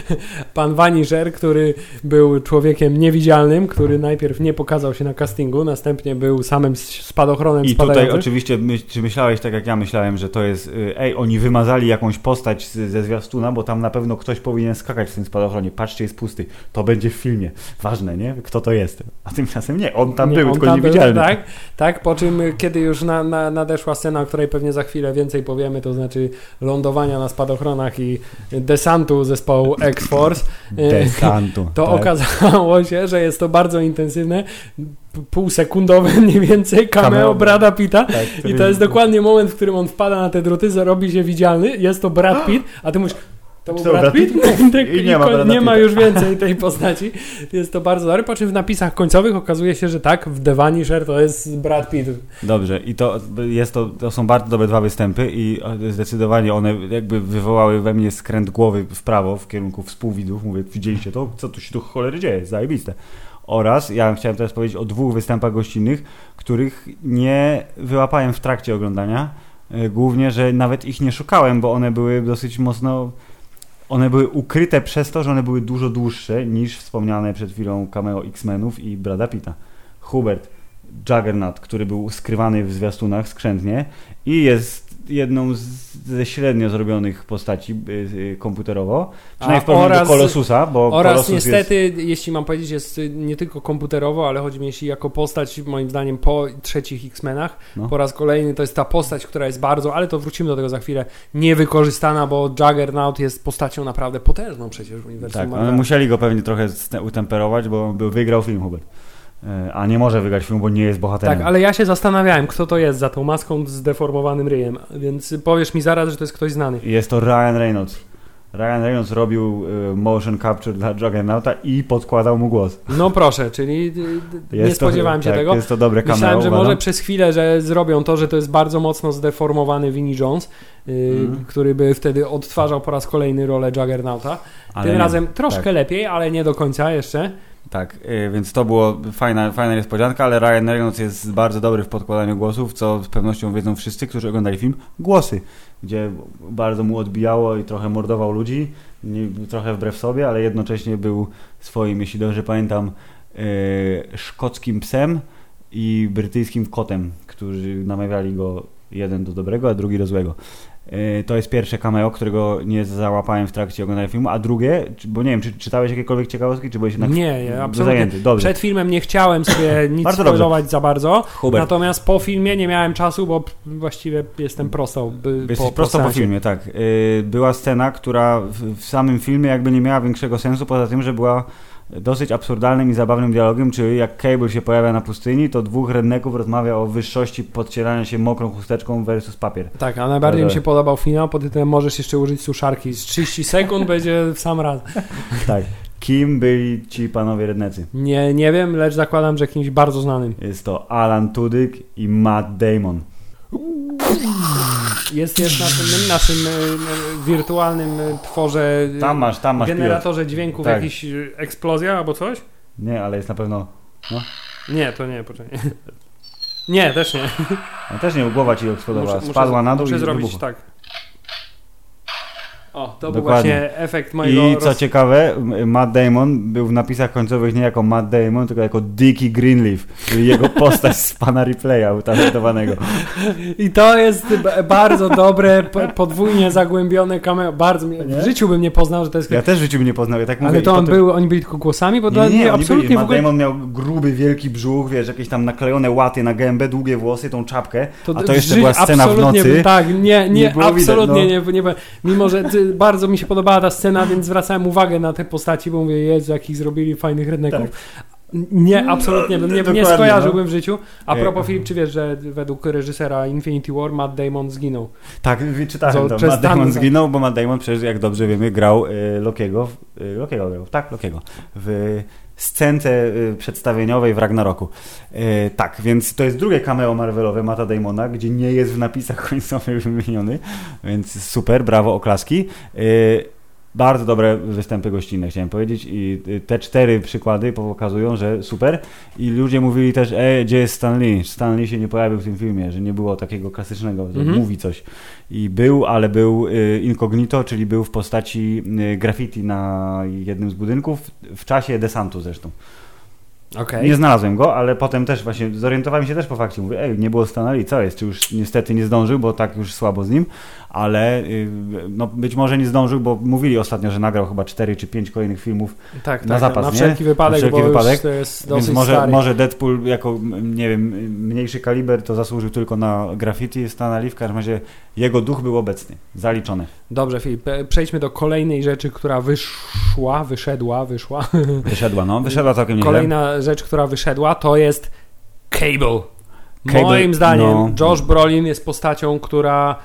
S2: [LAUGHS]
S3: Pan Vanisher, który był człowiekiem niewidzialnym, który najpierw nie pokazał się na castingu, następnie był samym spadochronem
S2: I tutaj oczywiście, my, czy myślałeś tak jak ja myślałem, że to jest, y, ej, oni wymazali jakąś postać z, ze zwiastuna, bo tam na pewno ktoś powinien skakać w tym spadochronie. Patrzcie, jest pusty. To będzie w filmie. Ważne, nie? Kto to jest? A tymczasem nie, on tam
S3: Nie,
S2: był,
S3: on
S2: tylko
S3: tam był,
S2: niewidzialny.
S3: tak, tak, po czym y, kiedy już na, na, nadeszła scena, o której pewnie za chwilę więcej powiemy, to znaczy lądowania na spadochronach i desantu zespołu X-Force, y,
S2: Desantu.
S3: to
S2: tak.
S3: okazało się, że jest to bardzo intensywne, półsekundowe mniej więcej cameo,
S2: Cameo.
S3: Brada Pitta
S2: Tak,
S3: i to jest dokładnie moment, w którym on wpada na te druty, robi się widzialny, jest to Brad [GASPS] Pitt, a ty mówisz to był
S2: To
S3: Brad Pitt? [LAUGHS]
S2: I nie ma
S3: nie ma już więcej tej postaci. [LAUGHS] Jest to bardzo dobre, po czym w napisach końcowych okazuje się, że tak, w The Vanisher to jest Brad Pitt.
S2: Dobrze, i to jest to, to są bardzo dobre dwa występy i zdecydowanie one jakby wywołały we mnie skręt głowy w prawo w kierunku współwidzów. Mówię, widzieliście to? Co tu się tu cholery dzieje? Zajebiste. Oraz ja chciałem teraz powiedzieć o dwóch występach gościnnych, których nie wyłapałem w trakcie oglądania. E, Głównie, że nawet ich nie szukałem, bo one były dosyć mocno. One były ukryte przez to, że one były dużo dłuższe niż wspomniane przed chwilą cameo X-Menów i Brada Pitta. Hubert, Juggernaut, który był skrywany w zwiastunach skrzętnie i jest jedną z, ze średnio zrobionych postaci y, y, komputerowo.
S3: A
S2: Przynajmniej w porównaniu
S3: oraz-
S2: do Kolosusa, bo
S3: Oraz
S2: Kolosus
S3: niestety, jeśli mam powiedzieć, jest nie tylko komputerowo, ale chodzi mi jeśli jako postać, moim zdaniem, po trzecich X-Menach,
S2: No.
S3: po raz kolejny to jest ta postać, która jest bardzo, ale to wrócimy do tego za chwilę, niewykorzystana, bo Juggernaut jest postacią naprawdę potężną przecież w uniwersum
S2: Tak, musieli go pewnie trochę utemperować, bo był, wygrał film Hubert. E, A nie może wygrać filmu, bo nie jest bohaterem.
S3: Tak, ale ja się zastanawiałem, kto to jest za tą maską z deformowanym ryjem, więc powiesz mi zaraz, że to jest ktoś znany.
S2: Jest to Ryan Reynolds. Ryan Reynolds robił y, motion capture dla Juggernauta i podkładał mu głos.
S3: No proszę, czyli y, y, nie
S2: Jest to-
S3: spodziewałem się
S2: tak,
S3: tego.
S2: Jest to dobre cameo,
S3: Myślałem, że
S2: uważam.
S3: może przez chwilę, że zrobią to, że to jest bardzo mocno zdeformowany Vinnie Jones,
S2: Mhm.
S3: który by wtedy odtwarzał po raz kolejny rolę Juggernauta.
S2: Ale
S3: Tym
S2: nie.
S3: razem troszkę
S2: Tak.
S3: lepiej, ale nie do końca jeszcze.
S2: Tak, y, więc to było fajna, fajna niespodzianka, ale Ryan Reynolds jest bardzo dobry w podkładaniu głosów, co z pewnością wiedzą wszyscy, którzy oglądali film Głosy, gdzie bardzo mu odbijało i trochę mordował ludzi, trochę wbrew sobie, ale jednocześnie był swoim, jeśli dobrze pamiętam, y, szkockim psem i brytyjskim kotem, którzy namawiali go jeden do dobrego, a drugi do złego. Y, To jest pierwsze cameo, którego nie załapałem w trakcie oglądania filmu, a drugie, bo nie wiem, czy czytałeś jakiekolwiek ciekawostki, czy byłeś jednak
S3: Nie, ja absolutnie.
S2: zajęty? Dobrze.
S3: Przed filmem nie chciałem sobie [LAUGHS] nic spoilować za bardzo,
S2: Hubert.
S3: natomiast po filmie nie miałem czasu, bo właściwie jestem prosto. Po,
S2: prosto po,
S3: seansie.
S2: filmie, tak. Y, Była scena, która w, w samym filmie jakby nie miała większego sensu, poza tym, że była dosyć absurdalnym i zabawnym dialogiem, czyli jak Cable się pojawia na pustyni, to dwóch redneków rozmawia o wyższości podcierania się mokrą chusteczką versus papier.
S3: Tak, a najbardziej
S2: Ale-
S3: mi się podobał finał pod tytułem możesz jeszcze użyć suszarki. Z 30 sekund będzie w sam raz. [LAUGHS]
S2: Tak. Kim byli ci panowie rednecy?
S3: Nie, nie wiem, lecz zakładam, że kimś bardzo znanym.
S2: Jest to Alan Tudyk i Matt Damon. [LAUGHS]
S3: Jest, jest na tym naszym e, e, wirtualnym e, tworze,
S2: Tam masz, tam masz pilot.
S3: generatorze dźwięków
S2: Tak.
S3: jakiś eksplozja albo coś?
S2: Nie, ale jest na pewno...
S3: Nie, to nie, poczekaj. Nie, też nie.
S2: No też nie, głowa ci eksplodowała.
S3: Muszę-
S2: Spadła na dół
S3: Muszę
S2: i
S3: zrobić
S2: wybuchła.
S3: tak. O, to był
S2: Dokładnie.
S3: właśnie efekt mojego...
S2: I co ciekawe, Matt Damon był w napisach końcowych nie jako Matt Damon, tylko jako Dickie Greenleaf, czyli jego postać z pana replaya utalentowanego. [LAUGHS]
S3: I to jest bardzo dobre, podwójnie zagłębione cameo. Bardzo mnie, w życiu bym nie poznał, że to jest...
S2: Ja też w życiu bym nie poznał, ja tak mówię.
S3: Ale to on
S2: potem-
S3: był, oni byli tylko głosami, bo to
S2: Nie, nie, nie,
S3: absolutnie
S2: byli. Matt
S3: ogóle...
S2: Damon miał gruby, wielki brzuch, wiesz, jakieś tam naklejone łaty na gębę, długie włosy, tą czapkę, a to jeszcze była scena w
S3: absolutnie
S2: nocy.
S3: Tak, nie, nie,
S2: Nie było widać,
S3: absolutnie
S2: no.
S3: nie, nie. Mimo, że ty, bardzo mi się podobała ta scena, więc zwracałem uwagę na te postaci, bo mówię, Jezu, jakich zrobili fajnych redneków. Nie, absolutnie bym nie, nie
S2: Dokładnie,
S3: skojarzyłbym
S2: no.
S3: w życiu. A
S2: Ej.
S3: propos Filip, czy wiesz, że według reżysera Infinity War Matt Damon zginął?
S2: Tak, wyczytałem
S3: Co,
S2: to. Matt Damon
S3: tam-
S2: zginął, bo Matt Damon przecież, jak dobrze wiemy, grał y, Lokiego, y, Lokiego grał, tak, Lokiego, w scence y, przedstawieniowej w Ragnaroku. Y, tak, więc to jest drugie cameo Marvelowe Mata Damona, gdzie nie jest w napisach końcowych wymieniony, więc super, brawo, oklaski. Bardzo dobre występy gościnne, chciałem powiedzieć i y, te cztery przykłady pokazują, że super i ludzie mówili też, e, gdzie jest Stan Lee? Stan Lee się nie pojawił w tym filmie, że nie było takiego klasycznego, że
S3: Mhm.
S2: mówi coś. I był, ale był y, incognito, czyli był w postaci y, graffiti na jednym z budynków, w czasie desantu zresztą.
S3: Okej.
S2: Nie znalazłem go, ale potem też właśnie zorientowałem się też po fakcie. Mówię, ej, nie było Stanley, co jest? Czy już niestety nie zdążył, bo tak już słabo z nim, ale y, no, być może nie zdążył, bo mówili ostatnio, że nagrał chyba 4 czy 5 kolejnych filmów,
S3: Tak, tak,
S2: na zapas,
S3: na
S2: nie?
S3: wszelki wypadek,
S2: Na wszelki
S3: bo
S2: wypadek.
S3: już to jest
S2: więc może,
S3: stary.
S2: może Deadpool jako, nie wiem, mniejszy kaliber to zasłużył tylko na graffiti Stanley, w każdym razie jego duch był obecny, zaliczony.
S3: Dobrze, Filip, e, przejdźmy do kolejnej rzeczy, która wyszła, wyszedła, wyszła.
S2: Wyszedła, no, [LAUGHS] wyszedła całkiem nieźle.
S3: Kolejna rzecz, która wyszedła, to jest Cable.
S2: Cable,
S3: Moim zdaniem
S2: no.
S3: Josh Brolin jest postacią, która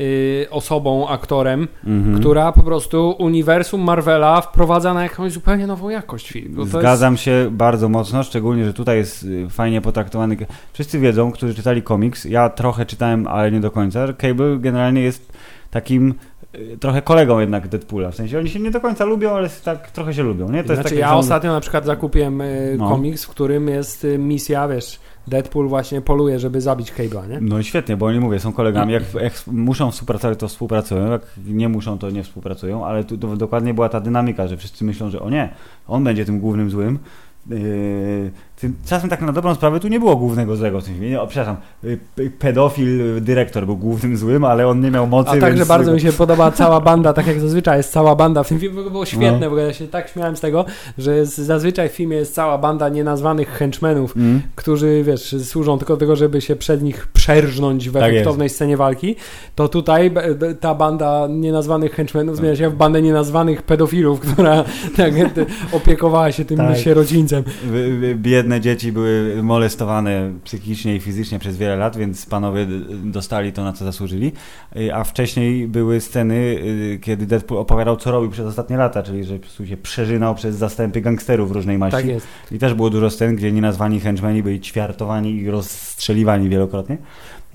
S3: y, osobą, aktorem,
S2: Mhm.
S3: która po prostu uniwersum Marvela wprowadza na jakąś zupełnie nową jakość to
S2: Zgadzam się bardzo mocno, szczególnie, że tutaj jest y, fajnie potraktowany. Wszyscy wiedzą, którzy czytali komiks, ja trochę czytałem, ale nie do końca. że Cable generalnie jest takim trochę kolegą jednak Deadpoola. W sensie oni się nie do końca lubią, ale tak trochę się lubią, nie? To
S3: znaczy
S2: takie,
S3: ja ostatnio na przykład zakupiłem y,
S2: No.
S3: komiks, w którym jest y, misja, wiesz, Deadpool właśnie poluje, żeby zabić Cable'a, nie?
S2: No i świetnie, bo oni mówię, są kolegami. Jak, jak muszą współpracować, to współpracują. Jak nie muszą, to nie współpracują, ale tu dokładnie była ta dynamika, że wszyscy myślą, że o nie, on będzie tym głównym złym. Yy, czasem tak na dobrą sprawę tu nie było głównego złego w tym filmie. O, przepraszam, y, pedofil y, dyrektor był głównym złym, ale on nie miał mocy,
S3: A także bardzo mi się podoba cała banda, tak jak zazwyczaj jest cała banda w tym filmie, było świetne,
S2: No.
S3: bo ja się tak śmiałem z tego, że jest, zazwyczaj w filmie jest cała banda nienazwanych henchmenów,
S2: Mm.
S3: którzy, wiesz, służą tylko do tego, żeby się przed nich przerżnąć w
S2: Tak
S3: efektownej scenie walki, to tutaj ta banda nienazwanych henchmenów zmienia się w bandę nienazwanych pedofilów, [LAUGHS] która tak, opiekowała się tym
S2: Tak.
S3: sierocińcem.
S2: Wy- Biedne dzieci były molestowane psychicznie i fizycznie przez wiele lat, więc panowie dostali to, na co zasłużyli. Y, A wcześniej były sceny, y, kiedy Deadpool opowiadał, co robił przez ostatnie lata, czyli że się przeżynał przez zastępy gangsterów różnej maści.
S3: Tak jest.
S2: I też było dużo scen, gdzie nienazwani henchmeni byli ćwiartowani i rozstrzeliwani wielokrotnie.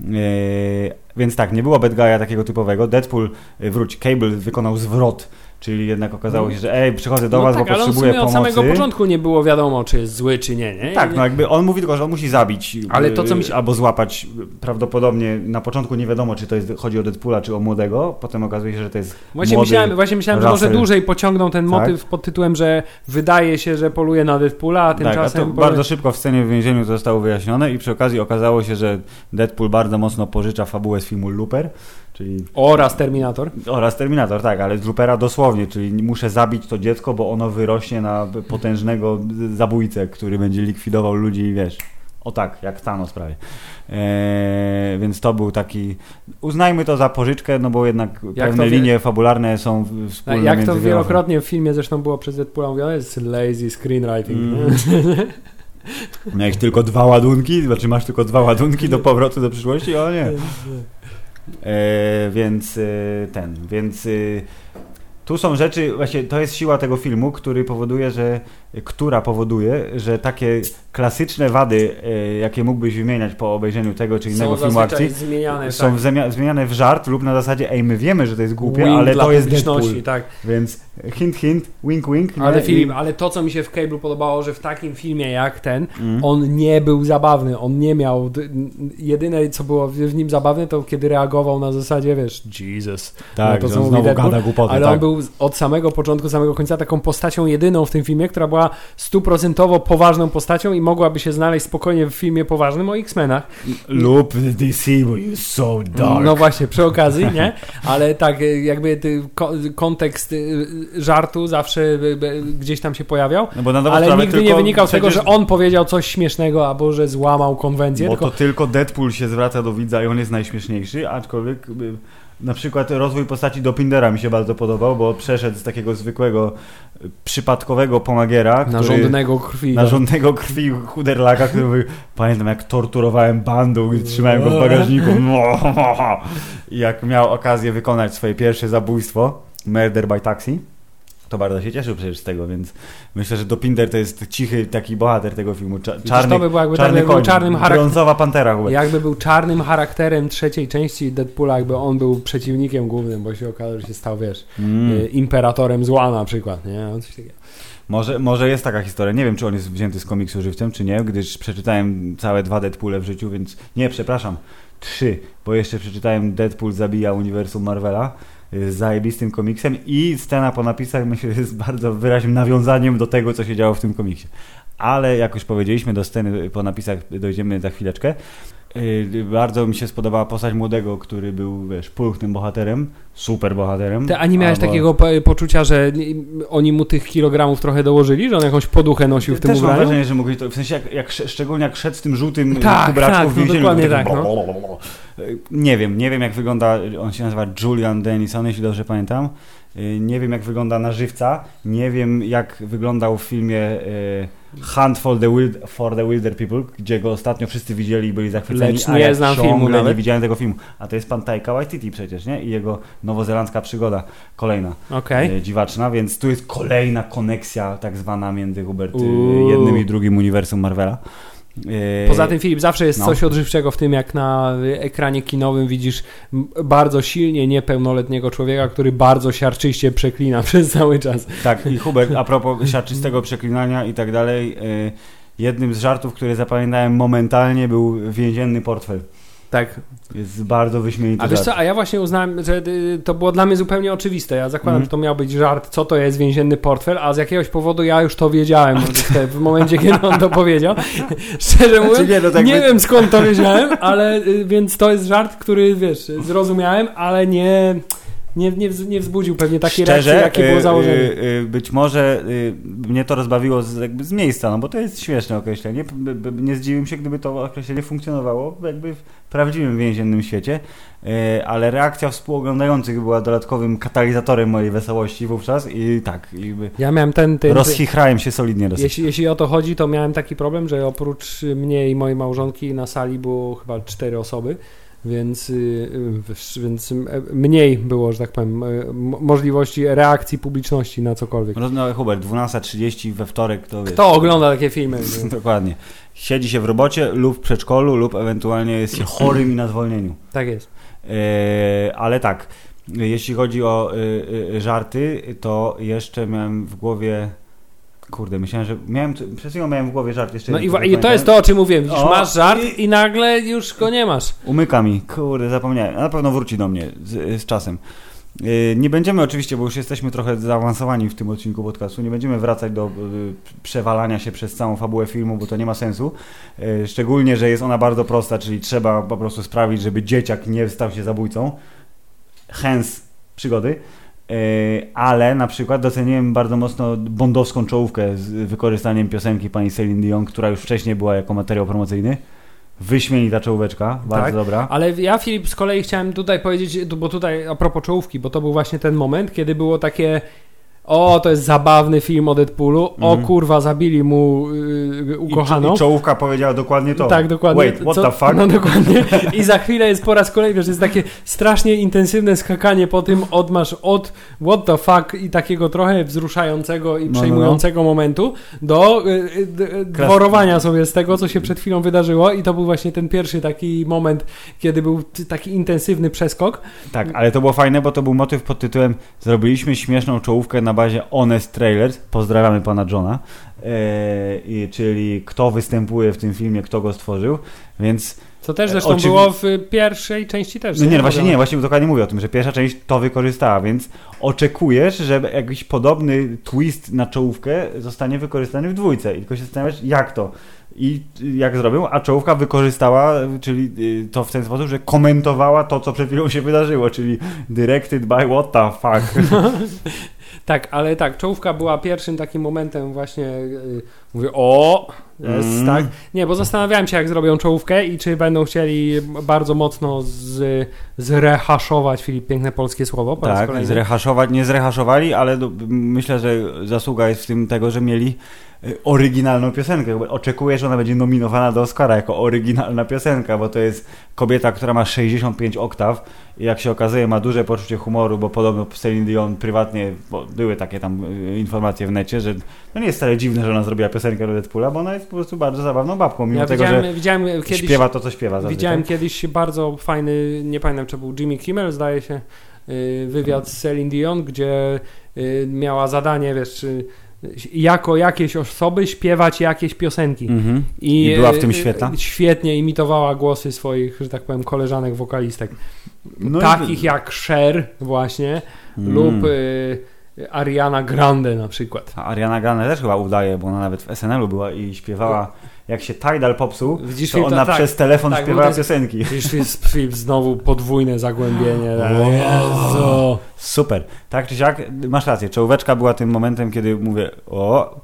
S2: Eee, więc tak, nie było bad guy'a takiego typowego. Deadpool, y, wróć, Cable wykonał zwrot, czyli jednak okazało się, że ej, przychodzę do
S3: no
S2: was,
S3: tak,
S2: bo
S3: ale
S2: potrzebuję
S3: sumie od
S2: pomocy.
S3: samego początku nie było wiadomo, czy jest zły, czy nie, nie?
S2: Tak, no jakby on mówi tylko, że on musi zabić
S3: Ale to, co mi się-
S2: y, albo złapać. Prawdopodobnie na początku nie wiadomo, czy to jest, chodzi o Deadpoola, czy o młodego. Potem okazuje się, że to jest
S3: Właśnie
S2: młody
S3: myślałem, właśnie myślałem, że może dłużej pociągną ten
S2: Tak.
S3: motyw pod tytułem, że wydaje się, że poluje na Deadpoola, a
S2: Tak, a
S3: tymczasem...
S2: to bardzo szybko w scenie w więzieniu to zostało wyjaśnione i przy okazji okazało się, że Deadpool bardzo mocno pożycza fabułę z filmu Looper, czyli
S3: Oraz Terminator.
S2: oraz Terminator, tak, ale z dosłownie, czyli muszę zabić to dziecko, bo ono wyrośnie na potężnego zabójcę, który będzie likwidował ludzi i wiesz, o tak, jak Thanos prawie. Eee, więc to był taki, uznajmy to za pożyczkę, no bo jednak pewne
S3: to wie-
S2: linie fabularne są wspólne
S3: Jak to wielokrotnie w filmie zresztą było przez Deadpoola mówione, jest lazy screenwriting.
S2: Mm. Miałeś tylko dwa ładunki, znaczy masz tylko dwa ładunki do powrotu do przyszłości, o nie. [LAUGHS] E, więc e, ten, więc e, tu są rzeczy, właśnie to jest siła tego filmu, który powoduje, że, która powoduje, że takie klasyczne wady, e, jakie mógłbyś wymieniać po obejrzeniu tego czy innego
S3: Są
S2: filmu akcji,
S3: zmieniane,
S2: są
S3: tak.
S2: zmieniane w żart lub na zasadzie, ej, my wiemy, że to jest głupie,
S3: Wink
S2: ale to jest Deadpool.
S3: tak.
S2: Więc hint, hint, wink, wink. nie?
S3: Ale
S2: I-
S3: Filip, ale to co mi się w Cable podobało, że w takim filmie jak ten,
S2: Mm.
S3: on nie był zabawny, on nie miał, jedyne co było w nim zabawne to kiedy reagował na zasadzie, wiesz, Jesus.
S2: Tak,
S3: to,
S2: że
S3: co mówi
S2: znowu
S3: Deadpool,
S2: gada głupoty,
S3: Ale
S2: tak.
S3: on był od samego początku, samego końca taką postacią jedyną w tym filmie, która była stuprocentowo poważną postacią i mogłaby się znaleźć spokojnie w filmie poważnym o X-Menach.
S2: Lub DC, bo you so dark.
S3: No właśnie, przy okazji, nie? Ale tak, y, jakby ty, ko- kontekst y, żartu zawsze y, gdzieś tam się pojawiał.
S2: No bo na dobrą
S3: Ale nigdy nie wynikał z tego, że on powiedział coś śmiesznego albo że złamał konwencję.
S2: Bo
S3: tylko
S2: to tylko Deadpool się zwraca do widza i on jest najśmieszniejszy, aczkolwiek na przykład rozwój postaci Dopindera mi się bardzo podobał, bo przeszedł z takiego zwykłego przypadkowego pomagiera, który,
S3: narządnego krwi. tak.
S2: narządnego krwi chuderlaka, który mówił, pamiętam jak torturowałem bandu i trzymałem go w bagażniku [LAUGHS] i jak miał okazję wykonać swoje pierwsze zabójstwo, Murder by Taxi, to bardzo się cieszył przecież z tego, więc myślę, że Dopinder to jest cichy taki bohater tego filmu.
S3: Przecież
S2: Czarny,
S3: to by było jakby
S2: czarny
S3: tak, jakby był
S2: koń,
S3: czarnym charakterem.
S2: brązowa pantera Hubert.
S3: Jakby był czarnym charakterem trzeciej części Deadpoola, jakby on był przeciwnikiem głównym, bo się okazało, że się stał, wiesz,
S2: Mm.
S3: y, imperatorem zła na przykład, nie? No, coś takiego.
S2: Może, może jest taka historia. Nie wiem, czy on jest wzięty z komiksu żywcem, czy nie, gdyż przeczytałem całe dwa Deadpoole w życiu, więc nie, przepraszam, trzy, bo jeszcze przeczytałem Deadpool zabija uniwersum Marvela z zajebistym komiksem i scena po napisach myślę, że jest bardzo wyraźnym nawiązaniem do tego, co się działo w tym komiksie. Ale jak już powiedzieliśmy, do sceny po napisach dojdziemy za chwileczkę. Y, Bardzo mi się spodobała postać młodego, który był, wiesz, pulchnym bohaterem, super bohaterem.
S3: Ty, a nie miałeś
S2: albo-
S3: takiego po, poczucia, że oni mu tych kilogramów trochę dołożyli, że on jakąś poduchę nosił w tym
S2: Też mam
S3: ubraniu?
S2: wrażenie, że mogli to, w sensie jak, jak, sz- szczególnie jak szedł z tym żółtym
S3: Tak,
S2: kubraczku
S3: tak,
S2: w
S3: no
S2: więzieniu. tak,
S3: tak, no.
S2: Nie wiem, nie wiem jak wygląda, on się nazywa Julian Dennison, jeśli dobrze pamiętam. Y, Nie wiem jak wygląda na żywca, nie wiem jak wyglądał w filmie y, Hunt for the, Wild, for the Wilder People, gdzie go ostatnio wszyscy widzieli i byli zachwyceni,
S3: Lecz
S2: a
S3: nie
S2: ja
S3: znam filmu
S2: nie
S3: nawet.
S2: widziałem tego filmu. A to jest pan Taika Waititi przecież, nie? I jego nowozelandzka przygoda, kolejna. E, dziwaczna, więc tu jest kolejna koneksja tak zwana między Hubert
S3: Uuu.
S2: jednym i drugim uniwersum Marvela. E,
S3: Poza tym, Filip, zawsze jest
S2: no.
S3: coś odżywczego w tym, jak na ekranie kinowym widzisz bardzo silnie niepełnoletniego człowieka, który bardzo siarczyście przeklina [LAUGHS] przez cały czas.
S2: Tak, i Hubert, a [LAUGHS] propos siarczystego przeklinania i tak dalej, e, jednym z żartów, które zapamiętałem momentalnie był więzienny portfel.
S3: Tak.
S2: Jest bardzo wyśmienity
S3: A wiesz co, a ja właśnie uznałem, że y, to było dla mnie zupełnie oczywiste. Ja zakładam,
S2: Mhm.
S3: że to miał być żart, co to jest więzienny portfel, a z jakiegoś powodu ja już to wiedziałem w- momencie, kiedy on to powiedział. [LAUGHS] Szczerze mówiąc,
S2: nie, no tak
S3: nie
S2: by-
S3: wiem skąd to wiedziałem, ale y, więc to jest żart, który wiesz, zrozumiałem, ale nie, nie, nie, nie wzbudził pewnie takiej
S2: Szczerze,
S3: reakcji, jakie było
S2: y,
S3: założenie.
S2: y, y, być może y, mnie to rozbawiło z, jakby z miejsca, no bo to jest śmieszne określenie. Nie zdziwiłem się, gdyby to określenie funkcjonowało jakby w prawdziwym więziennym świecie, y, ale reakcja współoglądających była dodatkowym katalizatorem mojej wesołości wówczas i tak, i
S3: Ja miałem ten... ten
S2: rozchichrałem się solidnie dosyć.
S3: jeśli, jeśli o to chodzi, to miałem taki problem, że oprócz mnie i mojej małżonki na sali było chyba cztery osoby, więc, y, y, więc m- mniej było, że tak powiem, y, możliwości reakcji publiczności na cokolwiek.
S2: No, Hubert, 12.30 we wtorek to wiesz.
S3: Kto ogląda takie filmy? [LAUGHS]
S2: Dokładnie. Siedzi się w robocie lub w przedszkolu, lub ewentualnie jest się chorym i na zwolnieniu.
S3: Tak jest.
S2: E, ale tak, jeśli chodzi o żarty, to jeszcze miałem w głowie. Kurde, myślałem, że miałem. Przez chwilę miałem w głowie żart jeszcze.
S3: No i, i to jest to, o czym mówiłem. Widzisz,
S2: O,
S3: masz żart
S2: i-
S3: i nagle już go nie masz.
S2: Umyka mi, kurde, zapomniałem. Na pewno wróci do mnie z, z czasem. E, Nie będziemy oczywiście, bo już jesteśmy trochę zaawansowani w tym odcinku podcastu, nie będziemy wracać do e, przewalania się przez całą fabułę filmu, bo to nie ma sensu. E, Szczególnie, że jest ona bardzo prosta, czyli trzeba po prostu sprawić, żeby dzieciak nie stał się zabójcą. Hence przygody. E, Ale na przykład doceniłem bardzo mocno bondowską czołówkę z wykorzystaniem piosenki pani Celine Dion, która już wcześniej była jako materiał promocyjny. Wyśmienita czołóweczka, bardzo
S3: Tak.
S2: dobra.
S3: Ale ja, Filip, z kolei chciałem tutaj powiedzieć, bo tutaj a propos czołówki, bo to był właśnie ten moment, kiedy było takie o, to jest zabawny film o Deadpoolu, o
S2: Mhm.
S3: kurwa, zabili mu yy,
S2: I,
S3: ukochaną.
S2: I czołówka powiedziała dokładnie to.
S3: Tak, dokładnie.
S2: Wait, what
S3: Co-
S2: the fuck?
S3: No dokładnie. I za chwilę jest po raz kolejny, że jest takie strasznie intensywne skakanie po tym od masz od what the fuck i takiego trochę wzruszającego i
S2: No, no,
S3: przejmującego momentu do y, y, d- dworowania sobie z tego, co się przed chwilą wydarzyło i to był właśnie ten pierwszy taki moment, kiedy był taki intensywny przeskok.
S2: Tak, ale to było fajne, bo to był motyw pod tytułem Zrobiliśmy śmieszną czołówkę na bazie Honest Trailers. Pozdrawiamy pana Johna. I, czyli kto występuje w tym filmie, kto go stworzył. Więc
S3: Co też
S2: E,
S3: zresztą
S2: oczywi-
S3: było w pierwszej części też.
S2: No nie, no właśnie nie, właśnie dokładnie mówię o tym, że pierwsza część to wykorzystała, więc oczekujesz, że jakiś podobny twist na czołówkę zostanie wykorzystany w dwójce i tylko się zastanawiasz, jak to i y, jak zrobią, a czołówka wykorzystała, czyli y, to w ten sposób, że komentowała to, co przed chwilą się wydarzyło, czyli directed by what the fuck. [LAUGHS]
S3: Tak, ale tak, czołówka była pierwszym takim momentem właśnie, yy, mówię, o, jest,
S2: Mm.
S3: tak. Nie, bo zastanawiałem się, jak zrobią czołówkę i czy będą chcieli bardzo mocno z, zrehaszować, Filip, piękne polskie słowo, po
S2: tak, zrehaszować, nie zrehaszowali, ale do, myślę, że zasługa jest w tym tego, że mieli y, oryginalną piosenkę. Oczekuję, że ona będzie nominowana do Oscara jako oryginalna piosenka, bo to jest kobieta, która ma 65 oktaw jak się okazuje ma duże poczucie humoru, bo podobno Celine Dion prywatnie, bo były takie tam y, informacje w necie, że no nie jest wcale dziwne, że ona zrobiła piosenkę do Deadpoola, bo ona jest po prostu bardzo zabawną babką, mimo
S3: Ja
S2: tego, że
S3: widziałem kiedyś,
S2: śpiewa to, co śpiewa zazwyczaj.
S3: widziałem kiedyś bardzo fajny, nie pamiętam, czy był Jimmy Kimmel, zdaje się, yy, wywiad z Celine Dion, gdzie yy, miała zadanie, wiesz, jako jakieś osoby śpiewać jakieś piosenki.
S2: Mhm. I była w tym świetna?
S3: Świetnie imitowała głosy swoich, że tak powiem, koleżanek wokalistek.
S2: No i-
S3: Takich jak Cher właśnie
S2: Mm.
S3: lub y, Ariana Grande na przykład.
S2: A Ariana Grande też chyba udaje, bo ona nawet w SNL-u była i śpiewała, jak się Tidal popsuł,
S3: Widzisz,
S2: to ona
S3: tak,
S2: przez telefon
S3: tak,
S2: śpiewała
S3: to
S2: piosenki.
S3: Widzisz, jest znowu podwójne zagłębienie.
S2: Wow.
S3: Jezu.
S2: Super. Tak czy siak, masz rację, czołóweczka była tym momentem, kiedy mówię, o,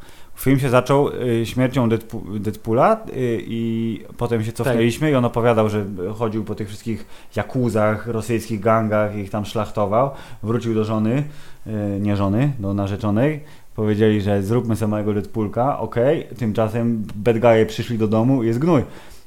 S2: film się zaczął y, śmiercią Deadpo- Deadpoola y, i potem się cofnęliśmy i on opowiadał, że chodził po tych wszystkich jakuzach, rosyjskich gangach i ich tam szlachtował. Wrócił do żony, y, nie żony, do narzeczonej. Powiedzieli, że zróbmy sobie małego Deadpoolka, okej. Tymczasem bad przyszli do domu i jest gnój.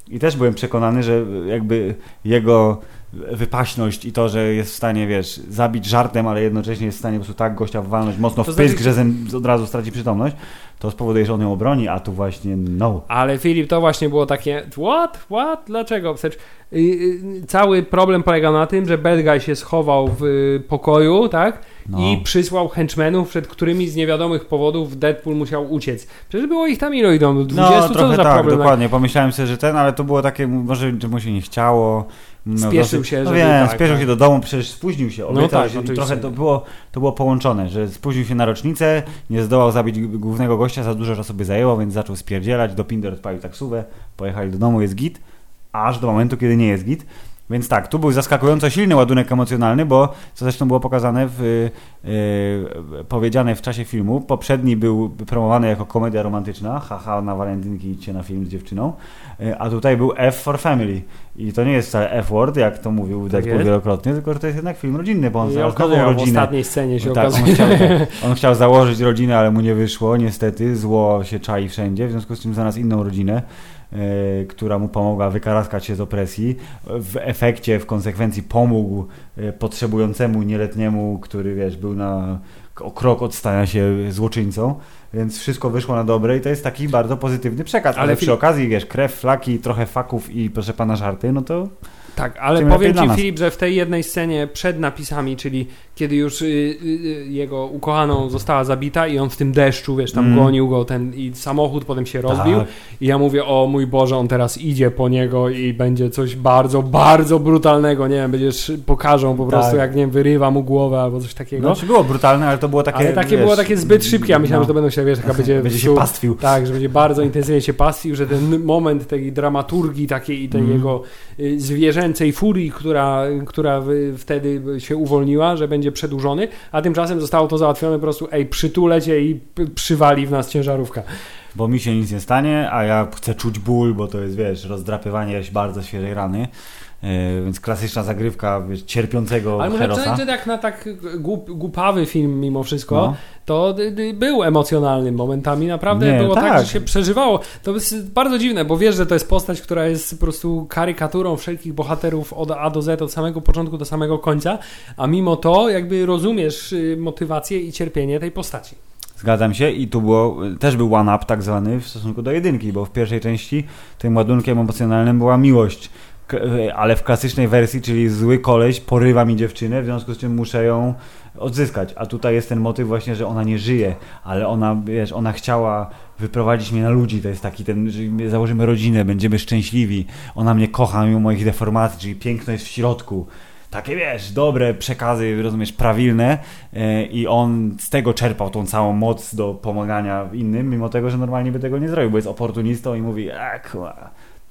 S2: I też byłem przekonany, że jakby jego wypaśność i to, że jest w stanie, wiesz, zabić żartem, ale jednocześnie jest w stanie po prostu tak gościa walnąć mocno
S3: To
S2: w pysk,
S3: znaczy-
S2: że od razu straci przytomność, to spowoduje, że on ją obroni, a tu właśnie no.
S3: Ale Filip, to właśnie było takie what? What? Dlaczego? Przecież y, y, cały problem polegał na tym, że bad guy się schował w y, pokoju, tak?
S2: No.
S3: I przysłał henchmenów, przed którymi z niewiadomych powodów Deadpool musiał uciec. Przecież było ich tam ilu idą? 20?
S2: No,
S3: Co
S2: trochę
S3: za
S2: tak,
S3: problem?
S2: dokładnie. Pomyślałem sobie, że ten, ale to było takie, może że mu się nie chciało miał
S3: Spieszył się,
S2: no
S3: żeby-
S2: wiem,
S3: tak,
S2: spieszył
S3: tak.
S2: się do domu, przecież spóźnił się.
S3: No tak,
S2: się i
S3: oczywiście.
S2: trochę to było, to było połączone, że spóźnił się na rocznicę, nie zdołał zabić głównego gościa, za dużo czasu sobie zajęło, więc zaczął spierdzielać, do Pinder odpalił taksówę, pojechali do domu, jest git, aż do momentu, kiedy nie jest git. Więc tak, tu był zaskakująco silny ładunek emocjonalny, bo co zresztą było pokazane w, yy, powiedziane w czasie filmu, poprzedni był promowany jako komedia romantyczna, haha na walentynki idźcie na film z dziewczyną, yy, a tutaj był F for Family i to nie jest wcale F-word, jak to mówił
S3: Tak
S2: Deadpool wielokrotnie, tylko że to jest jednak film rodzinny, bo on
S3: okazuje,
S2: nową
S3: w
S2: rodzinę
S3: ostatniej scenie się
S2: no tak, on
S3: okazuje.
S2: chciał, tak, on chciał założyć rodzinę, ale mu nie wyszło, niestety. Zło się czai wszędzie, w związku z czym znalazł inną rodzinę, która mu pomogła wykaraskać się z opresji. W efekcie, w konsekwencji pomógł e, potrzebującemu nieletniemu, który wiesz, był na o krok od stania się złoczyńcą. Więc wszystko wyszło na dobre i to jest taki bardzo pozytywny przekaz. Ale,
S3: Ale
S2: przy okazji, wiesz, krew, flaki, trochę faków i proszę pana żarty, no to
S3: Tak, ale powiem Ci. Filip, że w tej jednej scenie przed napisami, czyli kiedy już y, y, y, jego ukochaną została zabita i on w tym deszczu, wiesz, tam
S2: Mm.
S3: gonił go ten i samochód potem się rozbił
S2: Tak.
S3: i ja mówię, o mój Boże, on teraz idzie po niego i będzie coś bardzo, bardzo brutalnego, nie wiem, będziesz, pokażą po prostu,
S2: Tak.
S3: jak, nie wiem, wyrywa mu głowę albo coś takiego.
S2: Znaczy było brutalne, ale to było takie.
S3: ale takie
S2: wiesz,
S3: było takie zbyt szybkie, ja myślałem,
S2: no.
S3: że to będą się, wiesz, jaka [LAUGHS] będzie...
S2: Będzie się pastwił.
S3: tak, że będzie bardzo intensywnie się pastwił, że ten moment tej dramaturgii takiej i tej
S2: Mhm.
S3: jego y, zwierzęcej furii, która, która wtedy się uwolniła, że będzie przedłużony, a tymczasem zostało to załatwione po prostu, ej, przytulę cię i przywali w nas ciężarówka.
S2: bo mi się nic nie stanie, a ja chcę czuć ból, bo to jest, wiesz, rozdrapywanie bardzo świeżej rany. Yy, więc klasyczna zagrywka wiesz, cierpiącego
S3: Ale
S2: herosa.
S3: że jak na tak głup, głupawy film mimo wszystko,
S2: No.
S3: to y, y, był emocjonalny momentami. Naprawdę
S2: Nie,
S3: było tak.
S2: tak.
S3: że się przeżywało. To jest bardzo dziwne, bo wiesz, że to jest postać, która jest po prostu karykaturą wszelkich bohaterów od A do Z, od samego początku do samego końca, a mimo to jakby rozumiesz y, motywację i cierpienie tej postaci.
S2: Zgadzam się i tu było, też był one-up tak zwany w stosunku do jedynki, bo w pierwszej części tym ładunkiem emocjonalnym była miłość. E, Ale w klasycznej wersji, czyli zły koleś porywa mi dziewczynę, w związku z czym muszę ją odzyskać. A tutaj jest ten motyw właśnie, że ona nie żyje, ale ona, wiesz, ona chciała wyprowadzić mnie na ludzi. To jest taki ten, że my założymy rodzinę, będziemy szczęśliwi. Ona mnie kocha mimo moich deformacji, czyli piękno jest w środku. Takie wiesz, dobre przekazy, rozumiesz, prawilne e, i on z tego czerpał tą całą moc do pomagania innym, mimo tego, że normalnie by tego nie zrobił, bo jest oportunistą i mówi, a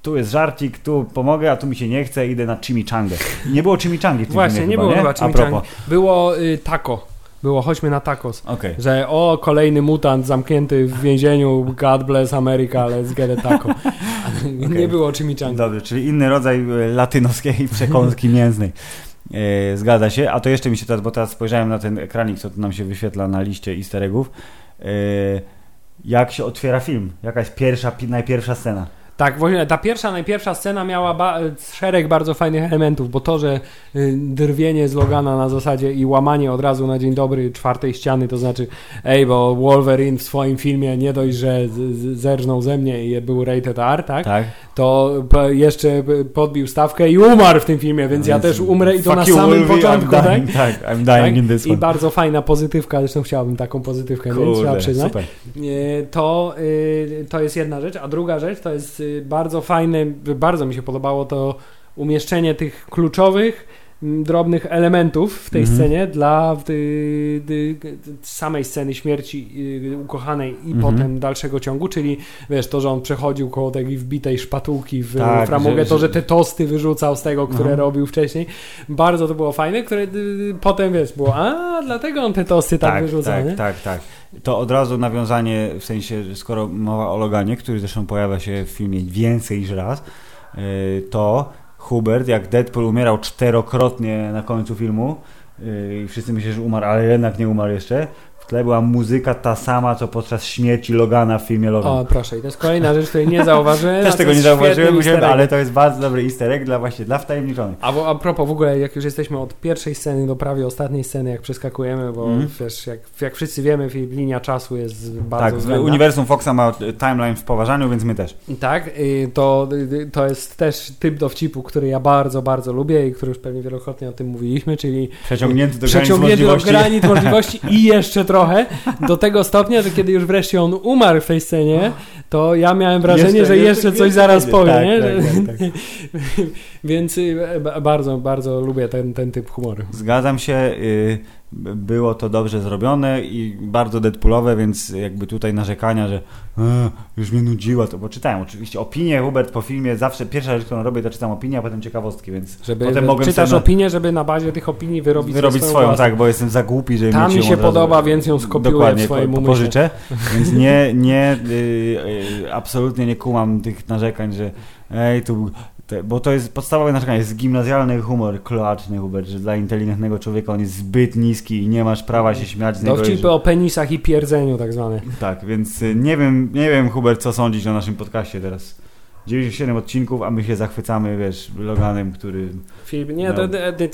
S2: tu jest żarcik, tu pomogę, a tu mi się nie chce, idę na chimichangę. Nie było chimichangi w tym
S3: Właśnie,
S2: filmie
S3: nie
S2: chyba,
S3: było
S2: nie?
S3: chyba chimichangi. Było y, taco. Było chodźmy na tacos.
S2: Okej.
S3: Że o, kolejny mutant zamknięty w więzieniu, God bless America, let's get a taco. [LAUGHS] Nie
S2: Okej.
S3: było chimichanga.
S2: Dobrze, czyli inny rodzaj e, latynoskiej [LAUGHS] przekąski mięsnej. E, zgadza się, a to jeszcze mi się teraz, bo teraz spojrzałem na ten ekranik, co tu nam się wyświetla na liście easter eggów. E, jak się otwiera film? Jaka jest pierwsza, pi- najpierwsza scena?
S3: Tak, właśnie ta pierwsza, najpierwsza scena miała ba- szereg bardzo fajnych elementów, bo to, że y, drwienie z Logana na zasadzie i łamanie od razu na dzień dobry czwartej ściany, to znaczy ej, bo Wolverine w swoim filmie nie dość, że zerżnął ze mnie i był rated R, tak?
S2: Tak?
S3: To jeszcze podbił stawkę i umarł w tym filmie, więc ja też umrę i to na samym
S2: Wolverine,
S3: początku,
S2: I'm
S3: tak?
S2: dying, tak? I'm dying
S3: Tak?
S2: in this
S3: I
S2: one.
S3: bardzo fajna pozytywka, zresztą chciałbym taką pozytywkę mieć, trzeba
S2: Kurde,
S3: przyznać.
S2: super.
S3: E, to, y, to jest jedna rzecz, a druga rzecz to jest y, bardzo fajne, bardzo mi się podobało to umieszczenie tych kluczowych, drobnych elementów w tej
S2: Mhm.
S3: scenie dla samej sceny śmierci y, ukochanej i
S2: Mhm.
S3: potem dalszego ciągu, czyli wiesz, to, że on przechodził koło tej wbitej szpatułki w
S2: Tak,
S3: framugę, to, że te tosty wyrzucał z tego, które
S2: Aha.
S3: robił wcześniej. Bardzo to było fajne, które y, y, potem, wiesz, było, a dlatego on te tosty tak,
S2: tak,
S3: wyrzucał,
S2: tak,
S3: nie?
S2: tak, tak. To od razu nawiązanie, w sensie, skoro mowa o Loganie, który zresztą pojawia się w filmie więcej niż raz, yy, to Hubert, jak Deadpool umierał czterokrotnie na końcu filmu yy, i wszyscy myśleli, że umarł, ale jednak nie umarł jeszcze, tle była muzyka ta sama, co podczas śmierci Logana w filmie Logan.
S3: O, proszę, i to jest kolejna rzecz, której nie zauważyłem.
S2: Też tego nie zauważyłem, musiałem, ale to jest bardzo dobry easter egg dla właśnie dla wtajemniczonych.
S3: A, bo, a propos w ogóle, jak już jesteśmy od pierwszej sceny do prawie ostatniej sceny, jak przeskakujemy, bo
S2: Mhm.
S3: wiesz, jak, jak wszyscy wiemy, linia czasu jest bardzo
S2: Tak,
S3: względna.
S2: uniwersum Foxa ma y, timeline w poważaniu, więc my też.
S3: Tak, y, to, y, to jest też typ dowcipu, który ja bardzo, bardzo lubię i który już pewnie wielokrotnie o tym mówiliśmy, czyli
S2: Przeciągnięty do granic
S3: przeciągnięty do granic możliwości i jeszcze trochę [LAUGHS] trochę, do tego stopnia, że kiedy już wreszcie on umarł w tej scenie, to ja miałem wrażenie,
S2: Jeszcze-
S3: że
S2: jeszcze
S3: jeszcze coś zaraz powie,
S2: Tak,
S3: nie?
S2: tak, tak, tak. [LAUGHS]
S3: Więc y, ba- bardzo, bardzo lubię ten, ten typ humoru.
S2: Zgadzam się, y, było to dobrze zrobione i bardzo Deadpoolowe, więc jakby tutaj narzekania, że e, już mnie nudziło, to bo czytałem oczywiście opinię Hubert po filmie, zawsze pierwsza rzecz, którą robię, to czytam opinię, a potem ciekawostki, więc
S3: Żeby
S2: potem mogłem
S3: czytasz
S2: na-
S3: opinię, żeby na bazie tych opinii wyrobić,
S2: wyrobić
S3: swoją,
S2: swoją, tak, bo jestem za głupi, żeby
S3: Tam
S2: mieć
S3: mi się
S2: od razu-
S3: podoba, więc ją skopiuję
S2: Dokładnie,
S3: w swoim umyśle.
S2: pożyczę, [LAUGHS] więc nie, nie y, y, absolutnie nie kumam tych narzekań, że ej, tu, te, bo to jest podstawowe narzekanie, jest gimnazjalny humor, kloaczny Hubert, że dla inteligentnego człowieka on jest zbyt niski i nie masz prawa się śmiać z niego.
S3: Dowcipy
S2: jeżeli-
S3: o penisach i pierdzeniu tak zwane.
S2: Tak, więc y, nie wiem, nie wiem Hubert, co sądzić o naszym podcaście teraz. 97 odcinków, a my się zachwycamy, wiesz, Loganem, który...
S3: Filip, nie,
S2: No.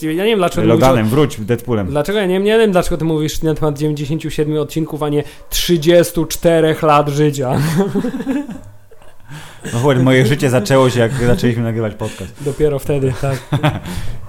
S3: ja nie wiem dlaczego mówisz
S2: Loganem, wróć, Deadpoolem.
S3: Dlaczego ja nie, nie wiem, dlaczego ty mówisz na temat 97 odcinków, a nie 34 lat życia. [LAUGHS]
S2: No Hubert, moje życie zaczęło się, jak zaczęliśmy nagrywać podcast.
S3: Dopiero wtedy, tak. [LAUGHS]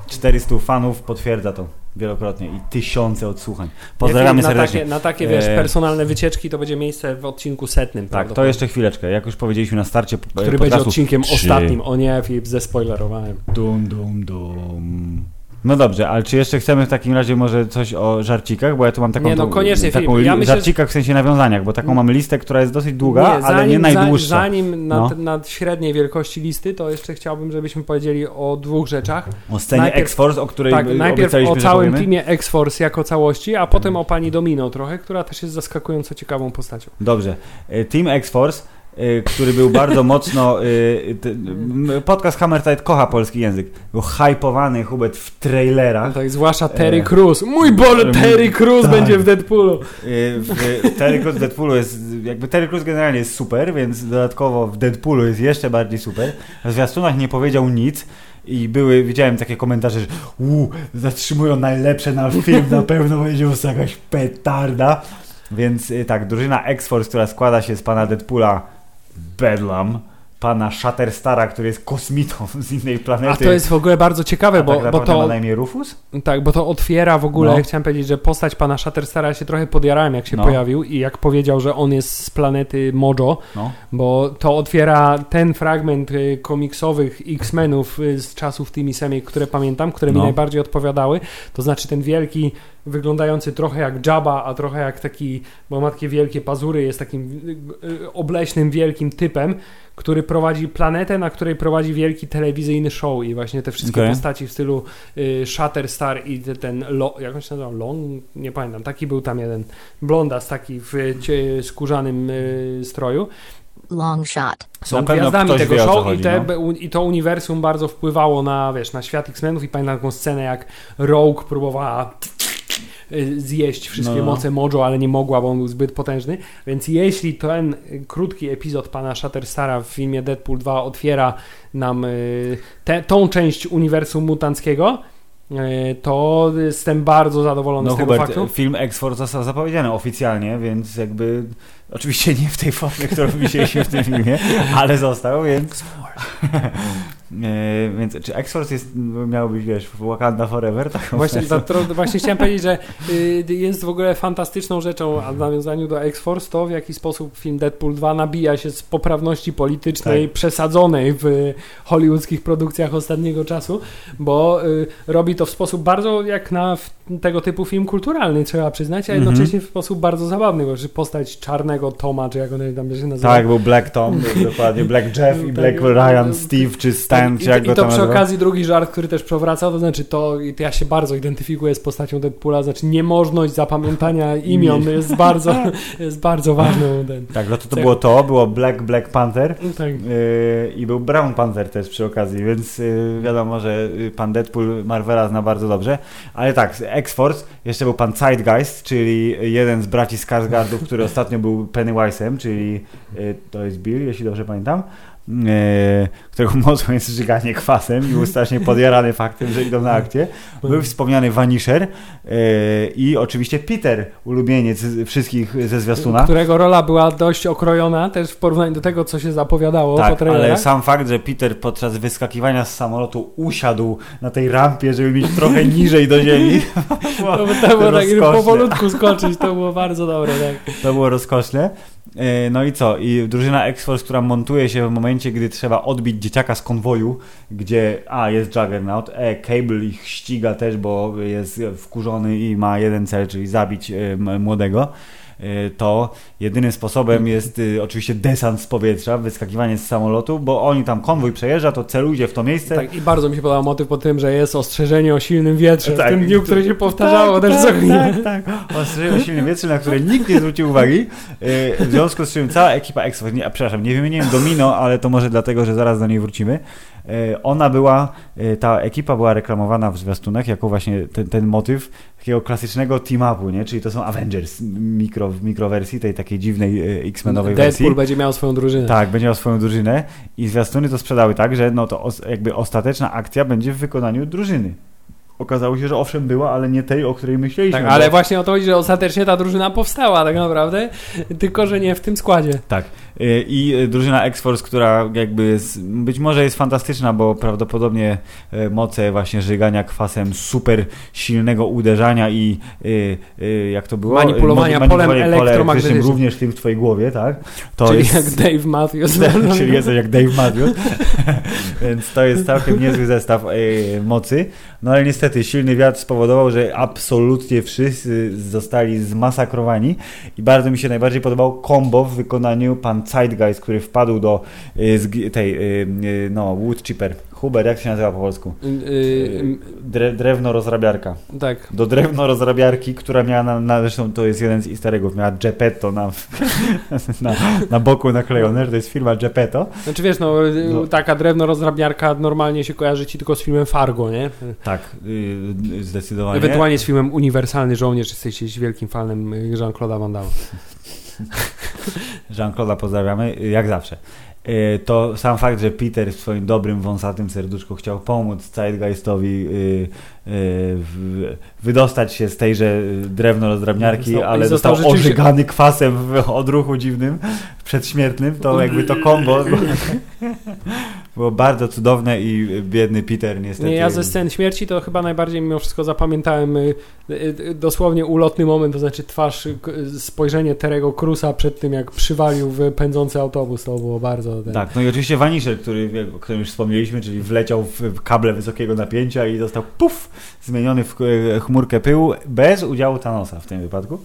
S2: 400 fanów potwierdza to wielokrotnie i tysiące odsłuchań. Pozdrawiamy
S3: na
S2: serdecznie.
S3: Takie, na takie, wiesz,
S2: E,
S3: personalne wycieczki to będzie miejsce w odcinku setnym.
S2: Tak, to jeszcze chwileczkę. Jak już powiedzieliśmy na starcie
S3: Który będzie
S2: podcastu,
S3: odcinkiem
S2: trzy.
S3: ostatnim. O nie, Filip, zespoilerowałem.
S2: Dum, dum, dum. No dobrze, ale czy jeszcze chcemy w takim razie może coś o żarcikach? Bo ja tu mam taką,
S3: Nie, no koniecznie,
S2: taką
S3: Filip. Ja myślę,
S2: żarcikach w sensie nawiązaniach, bo taką mamy listę, która jest dosyć długa, ale nie
S3: zanim-
S2: najdłuższa.
S3: Zanim nad,
S2: No.
S3: nad średniej wielkości listy, to jeszcze chciałbym, żebyśmy powiedzieli o dwóch rzeczach.
S2: O scenie
S3: najpierw-
S2: X-Force, o której
S3: Tak, najpierw o całym teamie X-Force jako całości, a potem o pani Domino trochę, która też jest zaskakująco ciekawą postacią.
S2: Dobrze. Y, Team X-Force, który był bardzo mocno... y, Podcast Hammer Tide kocha polski język. Był hypowany Hubert w trailerach.
S3: Tak, zwłaszcza Terry
S2: E,
S3: Crews. Mój Boże,
S2: em,
S3: Terry Crews
S2: tak.
S3: będzie w Deadpoolu.
S2: Y, W Terry Crews w Deadpoolu jest, jakby Terry Crews generalnie jest super, więc dodatkowo w Deadpoolu jest jeszcze bardziej super. W zwiastunach nie powiedział nic i były, widziałem takie komentarze, że u, zatrzymują najlepsze na film, na pewno będzie jakaś petarda. Więc y, tak, drużyna X-Force, która składa się z pana Deadpoola Bedlam, pana Shatterstara, który jest kosmitą [LAUGHS] z innej planety.
S3: A to jest w ogóle bardzo ciekawe, bo,
S2: tak
S3: bo
S2: naprawdę ma
S3: to
S2: na imię Rufus?
S3: tak, bo to otwiera w ogóle,
S2: No.
S3: chciałem powiedzieć, że postać pana Shatterstara się trochę podjarałem, jak się
S2: No.
S3: pojawił i jak powiedział, że on jest z planety Mojo,
S2: No.
S3: bo to otwiera ten fragment y, komiksowych X-Menów y, z czasów Timmy Semik, które pamiętam, które mi
S2: No.
S3: najbardziej odpowiadały, to znaczy ten wielki, wyglądający trochę jak Jabba, a trochę jak taki, bo ma takie wielkie pazury, jest takim y, obleśnym, wielkim typem, który prowadzi planetę, na której prowadzi wielki telewizyjny show i właśnie te wszystkie
S2: Okej.
S3: postaci w stylu y, Shatterstar i te- ten, lo, jak on się nazywał, Long? Nie pamiętam, taki był tam jeden blondas taki w cie, skórzanym y, stroju.
S5: Long shot.
S3: Są gwiazdami tego
S2: wie,
S3: show
S2: chodzi,
S3: i, te,
S2: no.
S3: i to uniwersum bardzo wpływało na, wiesz, na świat X-Menów i pamiętam taką scenę, jak Rogue próbowała y, zjeść wszystkie
S2: No,
S3: moce Mojo, ale nie mogła, bo on był zbyt potężny. Więc jeśli ten y, krótki epizod pana Shatterstara w filmie Deadpool 2 otwiera nam y, te, tą część uniwersum mutanckiego, y, to jestem bardzo zadowolony
S2: No
S3: z tego
S2: Hubert,
S3: faktu.
S2: film X-Force został zapowiedziany oficjalnie, więc jakby oczywiście nie w tej formie, którą widzieliśmy w tym filmie, ale został, więc [LAUGHS] E, więc czy X-Force jest, miał być, wiesz, Wakanda Forever?
S3: Właśnie, za, tro, właśnie chciałem powiedzieć, że y, jest w ogóle fantastyczną rzeczą, a w nawiązaniu do X-Force, to w jaki sposób film Deadpool 2 nabija się z poprawności politycznej
S2: Tak.
S3: przesadzonej w hollywoodzkich produkcjach ostatniego czasu, bo y, robi to w sposób bardzo jak na tego typu film kulturalny, trzeba przyznać, a jednocześnie w sposób bardzo zabawny, bo że postać czarnego Toma, czy jak on tam się nazywa.
S2: Tak, był Black Tom, dokładnie Black Jeff i
S3: Tak.
S2: Black Ryan, Steve czy Stan,
S3: Tak,
S2: jak
S3: I, i to przy
S2: nazywa.
S3: okazji drugi żart, który też przewraca, to znaczy to, ja się bardzo identyfikuję z postacią Deadpoola, znaczy niemożność zapamiętania [LAUGHS] imion jest bardzo, jest bardzo ważną. Ten,
S2: Tak, no to, to
S3: Cech-
S2: było to, było Black Black Panther
S3: tak.
S2: yy, i był Brown Panther też przy okazji, więc yy, wiadomo, że yy, pan Deadpool Marvela zna bardzo dobrze. Ale tak, X-Force, jeszcze był pan Zeitgeist, czyli jeden z braci Skarsgardów, który [LAUGHS] ostatnio był Pennywise'em, czyli yy, to jest Bill, jeśli dobrze pamiętam. E, którego [LAUGHS] mocą jest żyganie kwasem i był strasznie podjarany faktem, że idą na akcję. Był wspomniany Vanisher e, i oczywiście Peter, ulubieniec wszystkich ze zwiastuna.
S3: Którego rola była dość okrojona też w porównaniu do tego, co się zapowiadało po
S2: Tak,
S3: trailerach.
S2: ale sam fakt, że Peter podczas wyskakiwania z samolotu usiadł na tej rampie, żeby mieć trochę [LAUGHS] niżej do ziemi,
S3: To, [LAUGHS] to było tak, powolutku skoczyć, to było bardzo dobre. Tak.
S2: To było rozkoszne. E, No i co? I drużyna X-Force, która montuje się w momencie, gdy trzeba odbić dzieciaka z konwoju, gdzie a, jest Juggernaut, e, Cable ich ściga też, bo jest wkurzony i ma jeden cel, czyli zabić e, młodego. e, To jedynym sposobem jest y, oczywiście desant z powietrza, wyskakiwanie z samolotu, bo oni tam konwój przejeżdża, to celujcie w to miejsce.
S3: Tak, I bardzo mi się podobał motyw po tym, że jest ostrzeżenie o silnym wietrze
S2: Tak.
S3: w tym dniu, które się powtarzało też co
S2: tak,
S3: chwilę.
S2: tak, tak. Ostrzeżenie o silnym wietrze, na które nikt nie zwrócił uwagi. Yy, W związku z czym cała ekipa X-Force, nie, przepraszam, nie wymieniłem Domino, ale to może dlatego, że zaraz do niej wrócimy. Yy, Ona była, yy, ta ekipa była reklamowana w zwiastunach jako właśnie ten, ten motyw takiego klasycznego team-upu, nie? Czyli to są Avengers mikro, w mikrowersji, tej takiej dziwnej yy, X-Menowej wersji.
S3: Deadpool będzie miał swoją drużynę.
S2: Tak, będzie miał swoją drużynę i zwiastuny to sprzedały tak, że no to jakby ostateczna akcja będzie w wykonaniu drużyny. Okazało się, że owszem była, ale nie tej, o której myśleliśmy.
S3: Tak,
S2: bo-
S3: ale właśnie o to chodzi, że ostatecznie ta drużyna powstała tak naprawdę, tylko że nie w tym składzie.
S2: Tak. Y, I y, drużyna X-Force, która jakby jest, być może jest fantastyczna, bo prawdopodobnie y, moce właśnie żygania kwasem, super silnego uderzania i jak to było?
S3: Manipulowania
S2: Y,
S3: polem elektromagnetycznym.
S2: również tym w twojej głowie, tak? To
S3: Czyli
S2: jest...
S3: jak Dave Matthews. [LAUGHS]
S2: Czyli jesteś jak Dave Matthews. [LAUGHS] Więc to jest całkiem niezły zestaw mocy. No ale niestety silny wiatr spowodował, że absolutnie wszyscy zostali zmasakrowani i bardzo mi się najbardziej podobał combo w wykonaniu pan Zeitgeist, który wpadł do zg- tej, e, e, no, wood chipper. Huber, jak się nazywa po polsku?
S3: Y, y,
S2: Dre, drewno rozrabiarka.
S3: y, tak.
S2: Do drewno rozrabiarki, która miała na, na zresztą to jest jeden z easter eggów, miała Geppetto na, [LAUGHS] na, na boku naklejone, że to jest firma Geppetto.
S3: Znaczy wiesz, no, y,
S2: No.
S3: taka drewno-rozdrabniarka normalnie się kojarzy ci tylko z filmem Fargo, nie?
S2: Tak, zdecydowanie.
S3: Ewentualnie z filmem Uniwersalny Żołnierz, jesteś wielkim fanem y, Jean-Claude'a Van Damme. [LAUGHS]
S2: Jean-Claude'a pozdrawiamy, yy, jak zawsze. Yy, To sam fakt, że Peter w swoim dobrym, wąsatym serduszku chciał pomóc Zeitgeistowi w- wydostać się z tejże drewno rozdrabniarki,
S3: Został-
S2: ale
S3: został
S2: został ożygany kwasem w odruchu dziwnym, przedśmiertnym, to jakby to kombo [LAUGHS] było bardzo cudowne i biedny Peter niestety...
S3: Nie, ja ze scen śmierci to chyba najbardziej mimo wszystko zapamiętałem y, y, dosłownie ulotny moment, to znaczy twarz, spojrzenie Terego Cruza przed tym, jak przywalił w pędzący autobus, to było bardzo... Ten...
S2: Tak, no i oczywiście Vanisher, który, o którym już wspomnieliśmy, czyli wleciał w kable wysokiego napięcia i został puf, zmieniony w e, chmurkę pyłu bez udziału Thanosa w tym wypadku.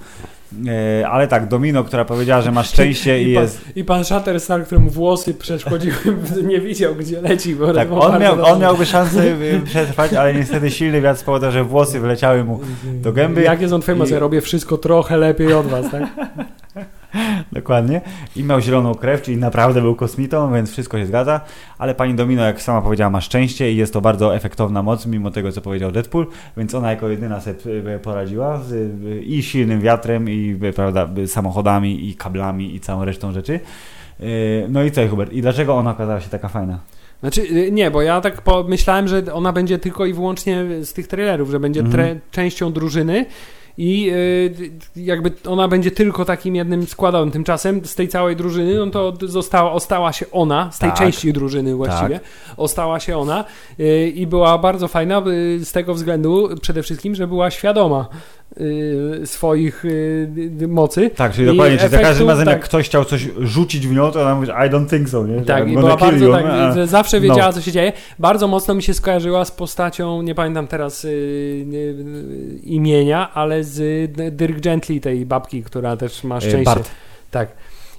S2: E, ale tak, Domino, która powiedziała, że ma szczęście i
S3: I pan,
S2: jest...
S3: I pan Shatterstar, któremu włosy przeszkodziły, [LAUGHS] nie widział gdzie leci, bo
S2: Tak, on, miał,
S3: dobrze.
S2: on miałby szansę przetrwać, ale niestety silny wiatr spowodował, że włosy wleciały mu do gęby.
S3: Jak jest on famous,
S2: I-
S3: ja robię wszystko trochę lepiej od was, tak? [LAUGHS]
S2: Dokładnie. I miał zieloną krew, czyli naprawdę był kosmitą, więc wszystko się zgadza. Ale pani Domino, jak sama powiedziała, ma szczęście i jest to bardzo efektowna moc, mimo tego, co powiedział Deadpool, więc ona jako jedyna sobie e, poradziła z, e, i silnym wiatrem, i e, prawda, samochodami, i kablami, i całą resztą rzeczy. No i co, Hubert? I dlaczego ona okazała się taka fajna?
S3: Znaczy, nie, bo ja tak pomyślałem, że ona będzie tylko i wyłącznie z tych trailerów, że będzie
S2: Mhm.
S3: tre- częścią drużyny i y, jakby ona będzie tylko takim jednym składowym. Tymczasem z tej całej drużyny, no to została, ostała się ona, z tej
S2: Tak.
S3: części drużyny właściwie, ostała się ona y, i była bardzo fajna y, z tego względu przede wszystkim, że była świadoma swoich y, mocy.
S2: Tak, czyli dokładnie, czyli za każdym razem,
S3: tak.
S2: jak ktoś chciał coś rzucić w nią, to ona mówi, I don't think so, nie? Że
S3: Tak, i była bardzo
S2: you,
S3: tak,
S2: a-
S3: że zawsze wiedziała,
S2: no.
S3: co się dzieje. Bardzo mocno mi się skojarzyła z postacią, nie pamiętam teraz y, y, y, imienia, ale z y, Dirk Gently, tej babki, która też ma szczęście.
S2: Bart.
S3: Tak.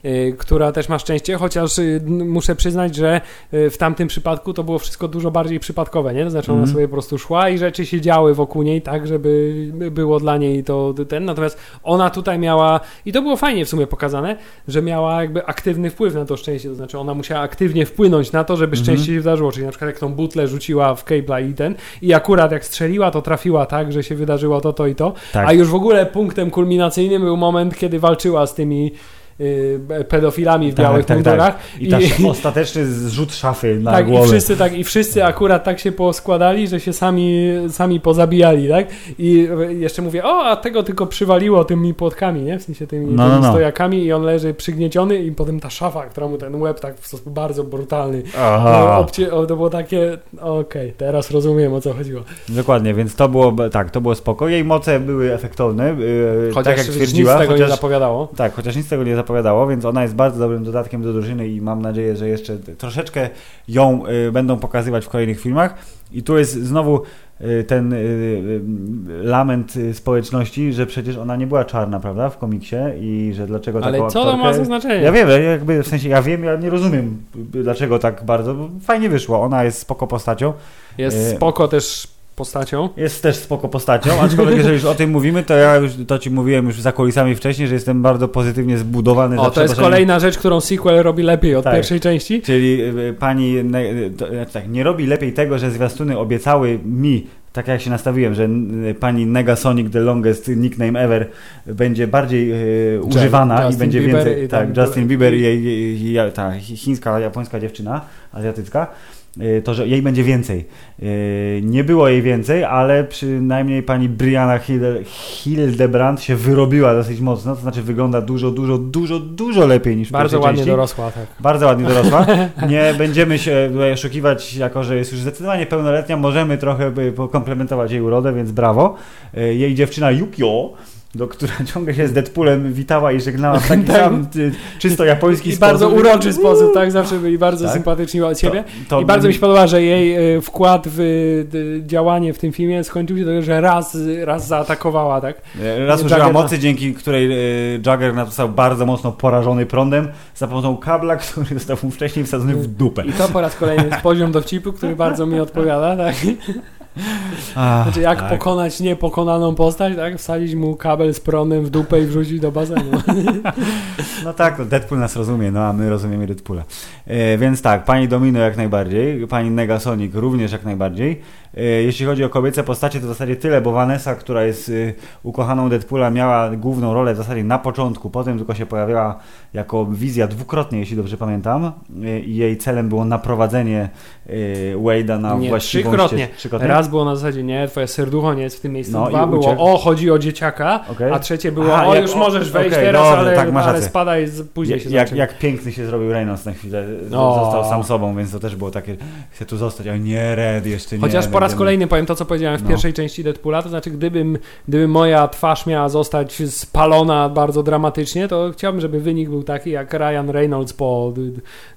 S3: Y, Która też ma szczęście, chociaż y, muszę przyznać, że y, w tamtym przypadku to było wszystko dużo bardziej przypadkowe, nie? To znaczy ona
S2: Mhm.
S3: sobie po prostu szła i rzeczy się działy wokół niej, tak, żeby było dla niej to ten. Natomiast ona tutaj miała, i to było fajnie w sumie pokazane, że miała jakby aktywny wpływ na to szczęście, to znaczy ona musiała aktywnie wpłynąć na to, żeby
S2: Mhm.
S3: szczęście się wydarzyło, czyli na przykład jak tą butlę rzuciła w Cable'a i ten i akurat jak strzeliła, to trafiła tak, że się wydarzyło to, to i to,
S2: Tak.
S3: a już w ogóle punktem kulminacyjnym był moment, kiedy walczyła z tymi pedofilami w
S2: Tak,
S3: białych
S2: tak, tak.
S3: mundurach.
S2: I ta ostateczny zrzut szafy na
S3: tak, i
S2: głowę.
S3: wszyscy tak, i wszyscy akurat tak się poskładali, że się sami, sami pozabijali, tak? I jeszcze mówię, o, a tego tylko przywaliło tymi płotkami, nie? W sensie tymi,
S2: No, no,
S3: tymi
S2: no.
S3: stojakami i on leży przygnieciony i potem ta szafa, która mu ten łeb tak w sposób bardzo brutalny
S2: Aha.
S3: no, obcie, o, to było takie, okej, teraz rozumiem o co chodziło.
S2: Dokładnie, więc to było, tak, to było spoko. Jej moce były efektowne, yy,
S3: Chociaż
S2: tak jak
S3: nic
S2: twierdziła.
S3: z tego
S2: chociaż,
S3: nie zapowiadało.
S2: tak, chociaż nic z tego nie zapowiadało, więc ona jest bardzo dobrym dodatkiem do drużyny i mam nadzieję, że jeszcze troszeczkę ją y, będą pokazywać w kolejnych filmach. I tu jest znowu y, ten y, lament społeczności, że przecież ona nie była czarna, prawda, w komiksie i że dlaczego
S3: Ale
S2: taką
S3: co to ma
S2: aktorkę-
S3: za znaczenie?
S2: Ja wiem, ja jakby w sensie ja wiem, ja nie rozumiem dlaczego tak bardzo, fajnie wyszło. Ona jest spoko postacią.
S3: Jest spoko też postacią.
S2: Jest też spoko postacią, aczkolwiek jeżeli już o tym mówimy, to ja już to ci mówiłem już za kulisami wcześniej, że jestem bardzo pozytywnie zbudowany.
S3: O, to jest kolejna rzecz, którą sequel robi lepiej od
S2: Tak.
S3: pierwszej części.
S2: Czyli y, pani ne, to, tak, nie robi lepiej tego, że zwiastuny obiecały mi, tak jak się nastawiłem, że y, pani Negasonic the longest nickname ever będzie bardziej y, używana i
S3: Justin
S2: będzie
S3: Bieber
S2: więcej.
S3: i
S2: tak, Justin Bieber i jej, jej, jej, ta chińska, japońska dziewczyna, azjatycka. Y, To, że jej będzie więcej. Y, Nie było jej więcej, ale przynajmniej pani Brianna Hilde- Hildebrand się wyrobiła dosyć mocno, to znaczy wygląda dużo, dużo, dużo, dużo lepiej niż
S3: Bardzo ładnie
S2: części.
S3: dorosła, tak.
S2: Bardzo ładnie dorosła. [LAUGHS] Nie będziemy się tutaj oszukiwać, jako że jest już zdecydowanie pełnoletnia. Możemy trochę by pokomplementować jej urodę, więc brawo. E, Jej dziewczyna Yukio, do, która [LAUGHS] ciągle się z Deadpoolem witała i żegnała w taki [LAUGHS]
S3: Tak.
S2: sam y, czysto japoński
S3: I
S2: sposób.
S3: bardzo uroczy sposób, tak? Zawsze byli bardzo
S2: Tak.
S3: sympatyczni od siebie.
S2: To,
S3: I bardzo mi się podoba, że jej y, wkład w y, działanie w tym filmie skończył się tego, że raz, raz zaatakowała, tak?
S2: E, Raz użyła
S3: Juggernaut.
S2: mocy, dzięki której Juggernaut został bardzo mocno porażony prądem za pomocą kabla, [LAUGHS] który został mu wcześniej wsadzony w dupę.
S3: I to po raz kolejny jest poziom dowcipu, który bardzo mi odpowiada, tak?
S2: Ach,
S3: Znaczy jak
S2: tak.
S3: pokonać niepokonaną postać, tak? Wsadzić mu kabel z prądem w dupę i wrzucić do bazenu. [LAUGHS]
S2: No tak, no Deadpool nas rozumie, no a my rozumiemy Deadpoola. E, więc tak, pani Domino jak najbardziej, pani Negasonic również jak najbardziej. E, jeśli chodzi o kobiece postacie, to w zasadzie tyle, bo Vanessa, która jest e, ukochaną Deadpoola, miała główną rolę w zasadzie na początku, potem tylko się pojawiała jako wizja dwukrotnie, jeśli dobrze pamiętam. E, I jej celem było naprowadzenie e, Wade'a na
S3: nie,
S2: właściwą
S3: trzykrotnie.
S2: ścieżkę. Trzykrotnie?
S3: Raz było na zasadzie, nie, twoje serducho nie jest w tym miejscu.
S2: No
S3: Dwa było,
S2: uciekł.
S3: o, chodzi o dzieciaka,
S2: Okej.
S3: a trzecie było,
S2: Aha,
S3: o,
S2: jak-
S3: już możesz wejść
S2: okej,
S3: teraz,
S2: dobrze,
S3: ale,
S2: tak, masz
S3: ale spadaj, później się
S2: jak, jak, piękny się zrobił Reynolds na chwilę,
S3: No.
S2: został sam sobą, więc to też było takie, chcę tu zostać, ale nie, Red, jeszcze nie.
S3: Chociaż po raz
S2: będziemy-
S3: kolejny powiem to, co powiedziałem w
S2: No.
S3: pierwszej części Deadpoola, to znaczy gdybym, gdyby moja twarz miała zostać spalona bardzo dramatycznie, to chciałbym, żeby wynik był taki jak Ryan Reynolds po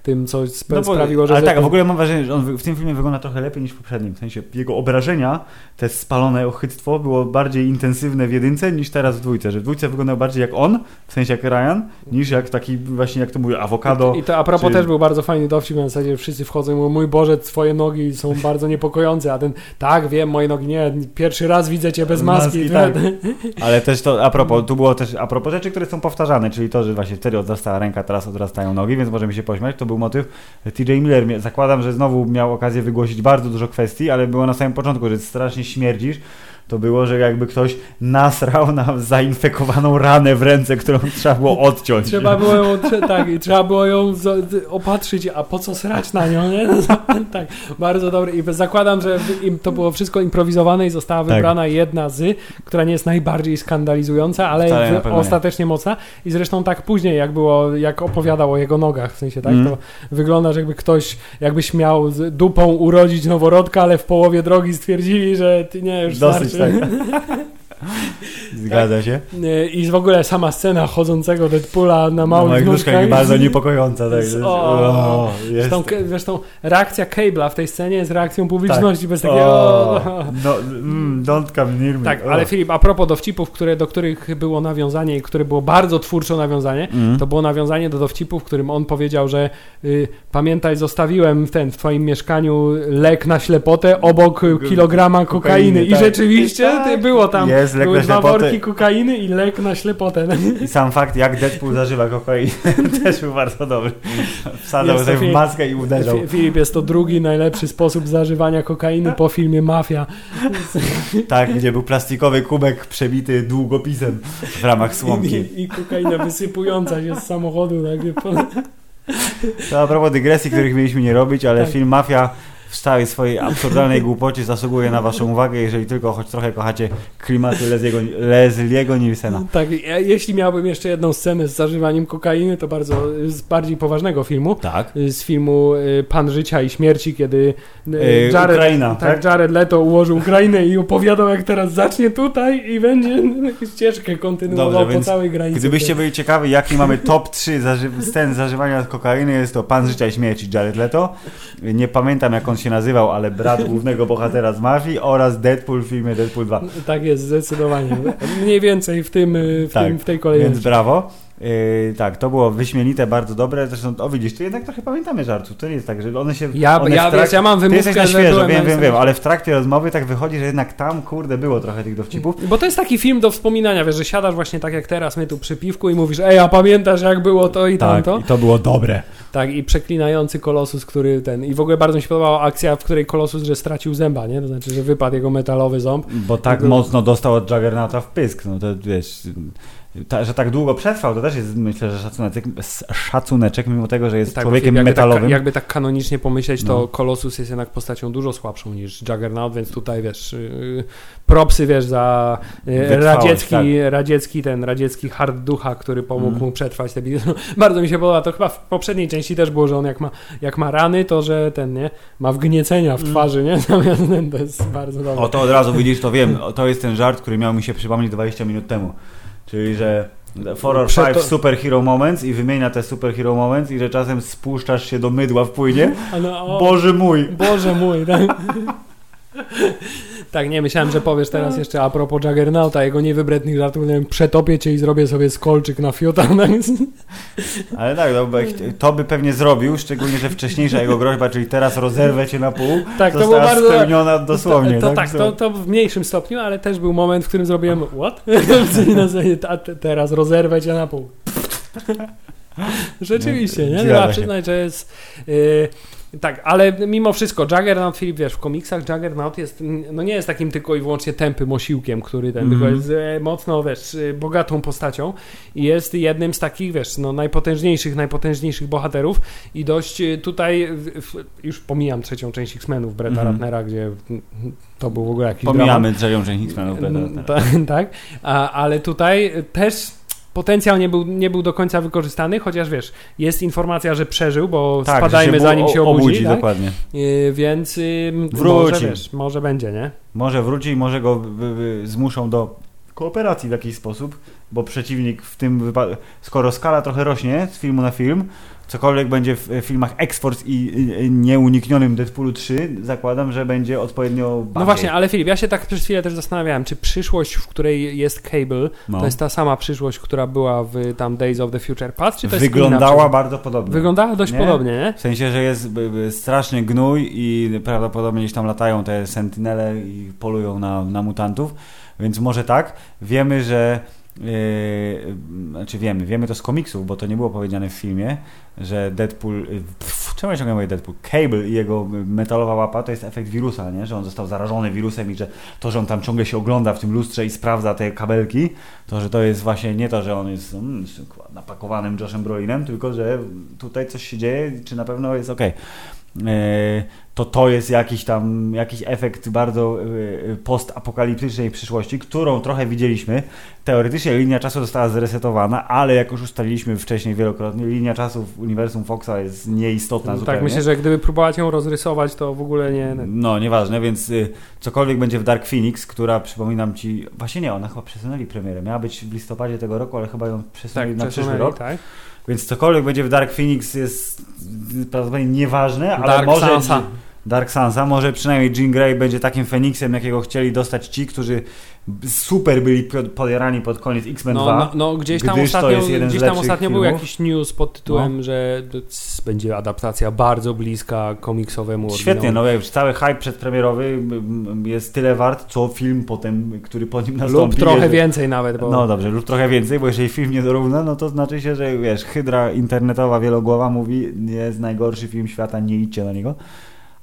S3: tym, co sp-
S2: No bo,
S3: sprawiło, że...
S2: ale tak, w ogóle mam wrażenie, że on w- tym filmie wygląda trochę lepiej niż w poprzednim. W sensie jego obrażenia, te spalone ochyctwo było bardziej intensywne w jedynce niż teraz w dwójce. Że w dwójce wyglądał bardziej jak on, w sensie jak Ryan, niż jak taki właśnie, jak to mówię, awokado.
S3: I to a propos
S2: czy-
S3: też był bardzo fajny dowcip, na zasadzie wszyscy wchodzą i mówią, mój Boże, twoje nogi są [LAUGHS] bardzo niepokojące, a ten, tak, wiem, moje nogi nie, pierwszy raz widzę cię bez maski.
S2: Maski, tak. [LAUGHS] Ale też to, a propos, tu było też, a propos rzeczy, które są powtarzane, czyli to, że właśnie wtedy odrastała ręka, teraz odrastają nogi, więc możemy się pośmiać, to był motyw. TJ Miller, zakładam, że znowu miał okazję wygłosić bardzo dużo kwestii, ale było na samym początku, że strasznie śmierdzisz, to było, że jakby ktoś nasrał na zainfekowaną ranę w ręce, którą trzeba było odciąć.
S3: Trzeba było ją, tak, trzeba było ją opatrzyć, a po co srać na nią, nie? [LAUGHS] tak, bardzo dobry. I zakładam, że im to było wszystko improwizowane i została
S2: Tak.
S3: wybrana jedna z, która nie jest najbardziej skandalizująca, ale
S2: pewno nie.
S3: ostatecznie mocna. I zresztą tak później, jak było, jak opowiadał o jego nogach, w sensie tak,
S2: Mm.
S3: to wygląda, że jakby ktoś, jakbyś miał dupą urodzić noworodka, ale w połowie drogi stwierdzili, że ty nie, już
S2: Dosyć,
S3: like [LAUGHS]
S2: tak. [LAUGHS] Zgadza się.
S3: Nie, I w ogóle sama scena chodzącego Deadpoola na
S2: No,
S3: małych
S2: jak nóżka
S3: nóżkach.
S2: bardzo niepokojąca. Tak. Jest-
S3: o,
S2: o, jest.
S3: Zresztą, zresztą reakcja Cable'a w tej scenie jest reakcją publiczności bez takiego...
S2: O, [LAUGHS] no, mm, don't come near me.
S3: Tak,
S2: O.
S3: ale Filip, a propos dowcipów, które, do których było nawiązanie i które było bardzo twórczo nawiązanie,
S2: Mm.
S3: to było nawiązanie do dowcipu, w którym on powiedział, że y, pamiętaj, zostawiłem w, ten, w twoim mieszkaniu lek na ślepotę obok kilograma kokainy. I
S2: tak.
S3: rzeczywiście
S2: Tak.
S3: było tam
S2: Jest jest lek
S3: Były
S2: na
S3: dwa
S2: ślepotę.
S3: worki kokainy i lek na ślepotę. [LAUGHS]
S2: I sam fakt, jak Deadpool zażywa kokainę, [LAUGHS] też był bardzo dobry. Wsadzał sobie w maskę i uderzał.
S3: Fi- Filip, jest to drugi najlepszy sposób zażywania kokainy po filmie Mafia.
S2: Tak, gdzie był plastikowy kubek przebity długopisem w ramach słomki.
S3: I, i kokaina wysypująca się z samochodu. Tak,
S2: To a propos dygresji, których mieliśmy nie robić, ale
S3: Tak.
S2: film Mafia w całej swojej absurdalnej głupocie zasługuje na waszą uwagę, jeżeli tylko choć trochę kochacie klimaty Lesliego, Lesliego Nielsena.
S3: tak, ja- jeśli miałbym jeszcze jedną scenę z zażywaniem kokainy, to bardzo z bardziej poważnego filmu.
S2: Tak.
S3: Z filmu y, Pan Życia i Śmierci, kiedy y,
S2: Yy,
S3: Jared,
S2: Ukraina,
S3: tak,
S2: tak?
S3: Jared Leto ułożył Ukrainę i opowiadał, jak teraz zacznie tutaj i będzie ścieżkę kontynuował
S2: Dobrze,
S3: po
S2: więc
S3: całej granicy.
S2: Gdybyście byli ciekawi, jaki mamy top 3 zaży scen zażywania kokainy, jest to Pan Życia i Śmierci Jared Leto. Nie pamiętam jak on się nazywał, ale brat głównego bohatera z Mafii oraz Deadpool w filmie Deadpool 2.
S3: Tak jest, zdecydowanie. Mniej więcej w, tym, y, w,
S2: Tak,
S3: tym, w tej
S2: Więc
S3: kolejności.
S2: brawo. Yy, tak, to było wyśmienite, bardzo dobre. Zresztą, o widzisz, tu jednak trochę pamiętamy żartów. To nie jest tak, że one się.
S3: Ja,
S2: one
S3: ja,
S2: trak-
S3: ja mam
S2: Ty jesteś
S3: wymówkę,
S2: na
S3: że
S2: świeżo, wiem,
S3: na
S2: wiem, wiem, ale w trakcie rozmowy tak wychodzi, że jednak tam, kurde, było trochę tych dowcipów.
S3: Bo to jest taki film do wspominania, wiesz, że siadasz właśnie tak jak teraz, my tu przy piwku i mówisz, ej, a pamiętasz jak było to i tamto?
S2: i to było dobre.
S3: Tak, i przeklinający Kolosus, który ten... I w ogóle bardzo mi się podobała akcja, w której Kolosus, że stracił zęba, nie? To znaczy, że wypadł jego metalowy ząb.
S2: Bo tak mocno dostał od Juggernauta w pysk. No to wiesz, ta, że tak długo przetrwał, to też jest myślę, że szacuneczek, szacuneczek mimo tego, że jest
S3: Tak,
S2: człowiekiem
S3: jakby
S2: metalowym.
S3: Tak, jakby tak kanonicznie pomyśleć, to
S2: No.
S3: Kolosus jest jednak postacią dużo słabszą niż Juggernaut, więc tutaj wiesz, yy, propsy wiesz za yy,
S2: Wytrwałość,
S3: radziecki, radziecki ten radziecki hard ducha, który pomógł
S2: Mhm.
S3: mu przetrwać te bitwy. [LAUGHS] Bardzo mi się podoba, to chyba w poprzedniej części też było, że on jak ma, jak ma rany, to że ten, nie, ma wgniecenia w twarzy, nie? [LAUGHS] Zamiast ten, to jest bardzo dobre.
S2: Mm. O to od razu widzisz, to wiem. To jest ten żart, który miał mi się przypomnieć 20 minut temu. Czyli, że four or five
S3: to-
S2: superhero moments i wymienia te superhero moments i że czasem spuszczasz się do mydła w płynie.
S3: A [LAUGHS] no, o,
S2: Boże mój!
S3: Boże mój, tak? [LAUGHS] Tak, nie, myślałem, że powiesz teraz jeszcze a propos Juggernauta, jego niewybrednych żartów, nie wiem, przetopię cię i zrobię sobie skolczyk na fiuta. tak?
S2: Ale tak, no, to by pewnie zrobił, szczególnie, że wcześniejsza jego groźba, czyli teraz rozerwę cię na pół,
S3: Tak, to
S2: została
S3: było bardzo...
S2: spełniona dosłownie.
S3: To, to tak, to, to w mniejszym stopniu, ale też był moment, w którym zrobiłem what? [LAUGHS] [LAUGHS] Zasadzie, a te- teraz rozerwę cię na pół. [LAUGHS] Rzeczywiście, nie?
S2: Zgadza
S3: Trzeba przyznać, że jest... Yy, tak, ale mimo wszystko Juggernaut, Filip, wiesz, w komiksach Juggernaut jest, no nie jest takim tylko i wyłącznie tępym osiłkiem, który ten,
S2: Mhm.
S3: tylko jest e, mocno, wiesz, e, bogatą postacią i jest jednym z takich, wiesz, no najpotężniejszych, najpotężniejszych bohaterów i dość e, tutaj, w, już pomijam trzecią część X-Menów Bretta
S2: Mhm.
S3: Ratnera, gdzie mm, to był w ogóle jakiś dramat.
S2: Pomijamy trzecią część X-Menów.
S3: Mm, ta- [LAUGHS] tak, a, ale tutaj też potencjał nie był, nie był do końca wykorzystany, chociaż wiesz, jest informacja, że przeżył, bo
S2: Tak,
S3: spadajmy zanim się obudzi, tak?
S2: dokładnie.
S3: Yy, więc yy,
S2: Wróci.
S3: może, wiesz, może będzie, nie?
S2: Może wróci i może go zmuszą do kooperacji w jakiś sposób, bo przeciwnik w tym wypadku, skoro skala trochę rośnie z filmu na film, cokolwiek będzie w filmach X-Force i nieuniknionym Deadpoolu 3, zakładam, że będzie odpowiednio bardziej.
S3: No właśnie, ale Filip, ja się tak przez chwilę też zastanawiałem, czy przyszłość, w której jest Cable,
S2: No.
S3: to jest ta sama przyszłość, która była w tam Days of the Future Past, czy to jest
S2: Wyglądała
S3: przyszłość?
S2: bardzo podobnie.
S3: Wyglądała dość
S2: Nie?
S3: podobnie, nie?
S2: W sensie, że jest straszny gnój i prawdopodobnie gdzieś tam latają te sentinele i polują na, na mutantów, więc może tak. Wiemy, że Yy, znaczy wiemy, wiemy to z komiksów, bo to nie było powiedziane w filmie, że Deadpool, yy, czemu ja ciągle mówię Deadpool? Cable i jego metalowa łapa to jest efekt wirusa, nie? że on został zarażony wirusem i że to, że on tam ciągle się ogląda w tym lustrze i sprawdza te kabelki, to, że to jest właśnie nie to, że on jest mm, napakowanym Joshem Brolinem, tylko, że tutaj coś się dzieje, czy na pewno jest ok. To to jest jakiś tam, jakiś efekt bardzo yy, postapokaliptycznej przyszłości, którą trochę widzieliśmy. Teoretycznie linia czasu została zresetowana, ale jak już ustaliliśmy wcześniej wielokrotnie, linia czasu w uniwersum Foxa jest nieistotna
S3: tak,
S2: zupełnie.
S3: myślę, że gdyby próbować ją rozrysować, to w ogóle nie...
S2: No, nieważne, więc y, cokolwiek będzie w Dark Phoenix, która przypominam ci, właśnie nie, ona chyba przesunęli premierę. Miała być w listopadzie tego roku, ale chyba ją przesunęli
S3: Tak,
S2: na przyszły rok.
S3: tak?
S2: Więc cokolwiek będzie w Dark Phoenix jest prawdopodobnie nieważne, ale
S3: Dark
S2: może,
S3: Sansa.
S2: Dark Sansa. Może przynajmniej Jean Grey będzie takim Feniksem, jakiego chcieli dostać ci, którzy super byli pod- podjarani pod koniec X-Men
S3: No,
S2: 2.
S3: no, no gdzieś tam ostatnio, gdzieś tam ostatnio był.
S2: No.
S3: jakiś news pod tytułem, że to c- będzie adaptacja bardzo bliska komiksowemu
S2: Świetnie, no wiesz, cały hype przedpremierowy jest tyle wart, co film potem, który po nim
S3: Lub
S2: nastąpi.
S3: trochę
S2: jeżeli-
S3: więcej nawet, bo
S2: No dobrze, lub trochę więcej, bo jeżeli film nie dorówna, no to znaczy się, że wiesz, hydra internetowa wielogłowa mówi, jest najgorszy film świata, nie idźcie na niego.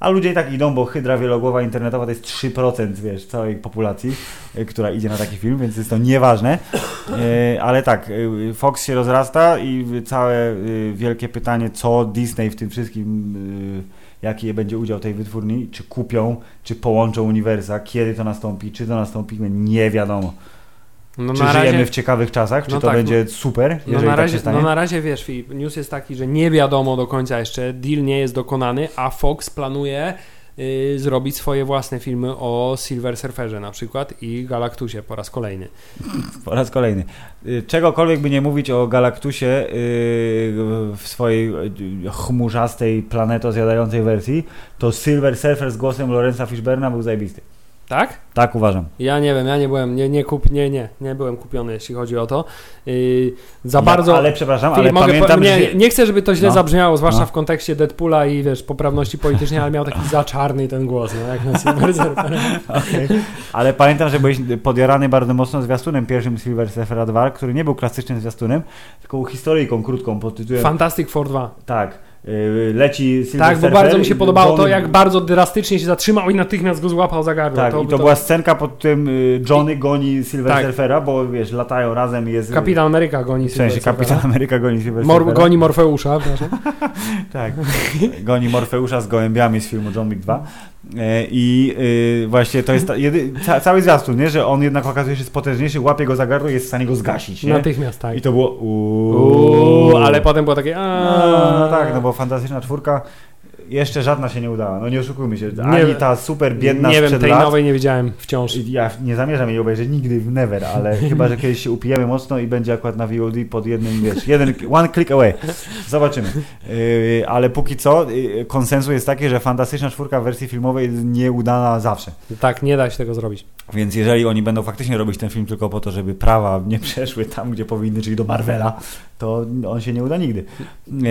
S2: A ludzie i tak idą, bo hydra wielogłowa internetowa to jest 3% wiesz, całej populacji, y, która idzie na taki film, więc jest to nieważne. E, Ale tak, y, Fox się rozrasta i całe wielkie pytanie, co Disney w tym wszystkim, jaki będzie udział tej wytwórni, czy kupią, czy połączą uniwersa, kiedy to nastąpi, czy to nastąpi, nie wiadomo.
S3: No,
S2: Czy żyjemy
S3: razie,
S2: w ciekawych czasach? Czy
S3: No
S2: to
S3: tak,
S2: będzie super,
S3: no
S2: jeżeli
S3: na,
S2: tak
S3: razie,
S2: się stanie?
S3: no na razie wiesz, Filip, news jest taki, że nie wiadomo do końca jeszcze, deal nie jest dokonany, a Fox planuje y, zrobić swoje własne filmy o Silver Surferze na przykład i Galactusie po raz kolejny. [LAUGHS]
S2: Po raz kolejny. Y, Czegokolwiek by nie mówić o Galaktusie y, w swojej y, chmurzastej, planeto zjadającej wersji, to Silver Surfer z głosem Lorenza Fishberna był zajebisty.
S3: Tak?
S2: Tak uważam.
S3: Ja nie wiem, ja nie byłem, nie, nie, kup, nie, nie, nie byłem kupiony, jeśli chodzi o to. Yy, za
S2: Ja-
S3: bardzo.
S2: Ale przepraszam,
S3: Filip,
S2: ale
S3: mogę
S2: pamiętam,
S3: po, nie,
S2: że...
S3: nie chcę, żeby to źle
S2: No.
S3: zabrzmiało, zwłaszcza
S2: No.
S3: w kontekście Deadpoola i wiesz, poprawności politycznej, ale miał taki za czarny ten głos, no, jak na Silver. [LAUGHS]
S2: Okej. Ale pamiętam, że byłeś podjarany bardzo mocno zwiastunem pierwszym Silver Surfera 2, który nie był klasycznym zwiastunem, tylko historyjką krótką pod tytułem...
S3: Fantastic Four 2.
S2: tak. Y, Leci Silver
S3: Tak, bo bardzo mi się podobało to,
S2: Johnny-
S3: jak bardzo drastycznie się zatrzymał i natychmiast go złapał za gardło.
S2: Tak, i to, była scenka pod tym y, Johnny goni Silver
S3: Tak.
S2: Surfera, bo wiesz, latają razem jest...
S3: Kapitan Ameryka goni
S2: W sensie
S3: Silver
S2: Kapitan. Ameryka goni Silver
S3: Mor-
S2: Surfera.
S3: goni Morfeusza. [LAUGHS]
S2: Tak. Goni Morfeusza z gołębiami z filmu John Wick 2. E, I y, właśnie to jest ta, jedy, ca, cały zwiastun, nie? że on jednak okazuje się potężniejszy, łapie go za gardło i jest w stanie go zgasić. Nie?
S3: Natychmiast, tak.
S2: I to było uuu.
S3: Ale potem było takie...
S2: No, no tak, no bo fantastyczna czwórka jeszcze żadna się nie udała. No nie oszukujmy się.
S3: Nie
S2: Ani
S3: wiem.
S2: ta super biedna
S3: Nie wiem, tej
S2: lat.
S3: nowej nie widziałem wciąż.
S2: Ja nie zamierzam jej obejrzeć nigdy, never, ale [LAUGHS] chyba, że kiedyś się upijemy mocno i będzie akurat na VOD pod jednym, wiesz, jeden, one click away. Zobaczymy. Yy, ale póki co yy, konsensus jest taki, że Fantastyczna Czwórka w wersji filmowej jest nieudana zawsze.
S3: Tak, nie da się tego zrobić.
S2: Więc jeżeli oni będą faktycznie robić ten film tylko po to, żeby prawa nie przeszły tam, gdzie powinny, czyli do Marvela, to on się nie uda nigdy. Yy,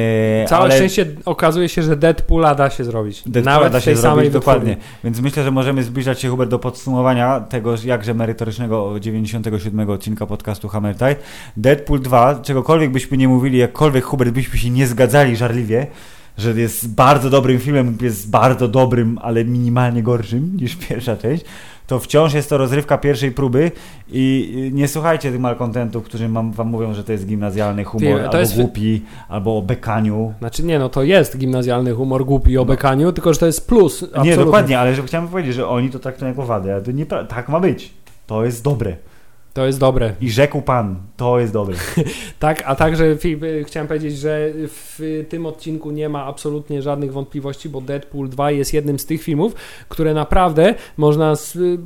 S3: Całe
S2: ale...
S3: szczęście okazuje się, że Deadpoola da się zrobić.
S2: Deadpoola
S3: Nawet
S2: da się
S3: samej
S2: zrobić dokładnie.
S3: wytwórni.
S2: Więc myślę, że możemy zbliżać się Hubert do podsumowania tego jakże merytorycznego 97 odcinka podcastu Hammer Time. Deadpool 2, czegokolwiek byśmy nie mówili, jakkolwiek Hubert byśmy się nie zgadzali żarliwie, że jest bardzo dobrym filmem, jest bardzo dobrym, ale minimalnie gorszym niż pierwsza część, to wciąż jest to rozrywka pierwszej próby i nie słuchajcie tych malkontentów, którzy mam, wam mówią, że to jest gimnazjalny humor,
S3: to
S2: albo
S3: jest-
S2: głupi, albo o bekaniu.
S3: Znaczy nie, no to jest gimnazjalny humor głupi o bekaniu, tylko że to jest plus.
S2: Nie,
S3: absolutnie.
S2: dokładnie, ale że chciałem powiedzieć, że oni to traktują jako wadę, ale to nie, tak ma być. To jest dobre.
S3: To jest dobre.
S2: I rzekł pan, to jest dobre. [LAUGHS]
S3: Tak, a także Filip, y, chciałem powiedzieć, że w tym odcinku nie ma absolutnie żadnych wątpliwości, bo Deadpool 2 jest jednym z tych filmów, które naprawdę można z, y,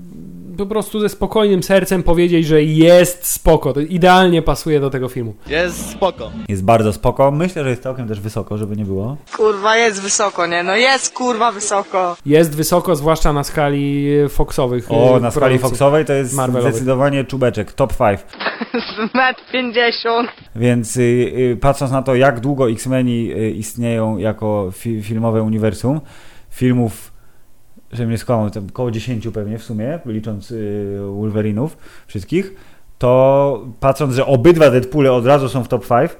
S3: po prostu ze spokojnym sercem powiedzieć, że jest spoko. To idealnie pasuje do tego filmu.
S5: Jest spoko.
S2: Jest bardzo spoko. Myślę, że jest całkiem też wysoko, żeby nie było.
S6: Kurwa, jest wysoko, nie? No jest kurwa wysoko.
S3: Jest wysoko, zwłaszcza na skali y, Foxowych.
S2: O, na skali. Foxowej to jest
S3: Marvelowych.
S2: zdecydowanie czubeczek, top 5. [LAUGHS]
S6: Z metr 50.
S2: Więc y, y, patrząc na to, jak długo X-Meni y, istnieją jako fi filmowe uniwersum, filmów, żebym nie skłamał, tam około 10 pewnie w sumie, licząc Wolverinów wszystkich, to patrząc, że obydwa Deadpoole od razu są w top 5,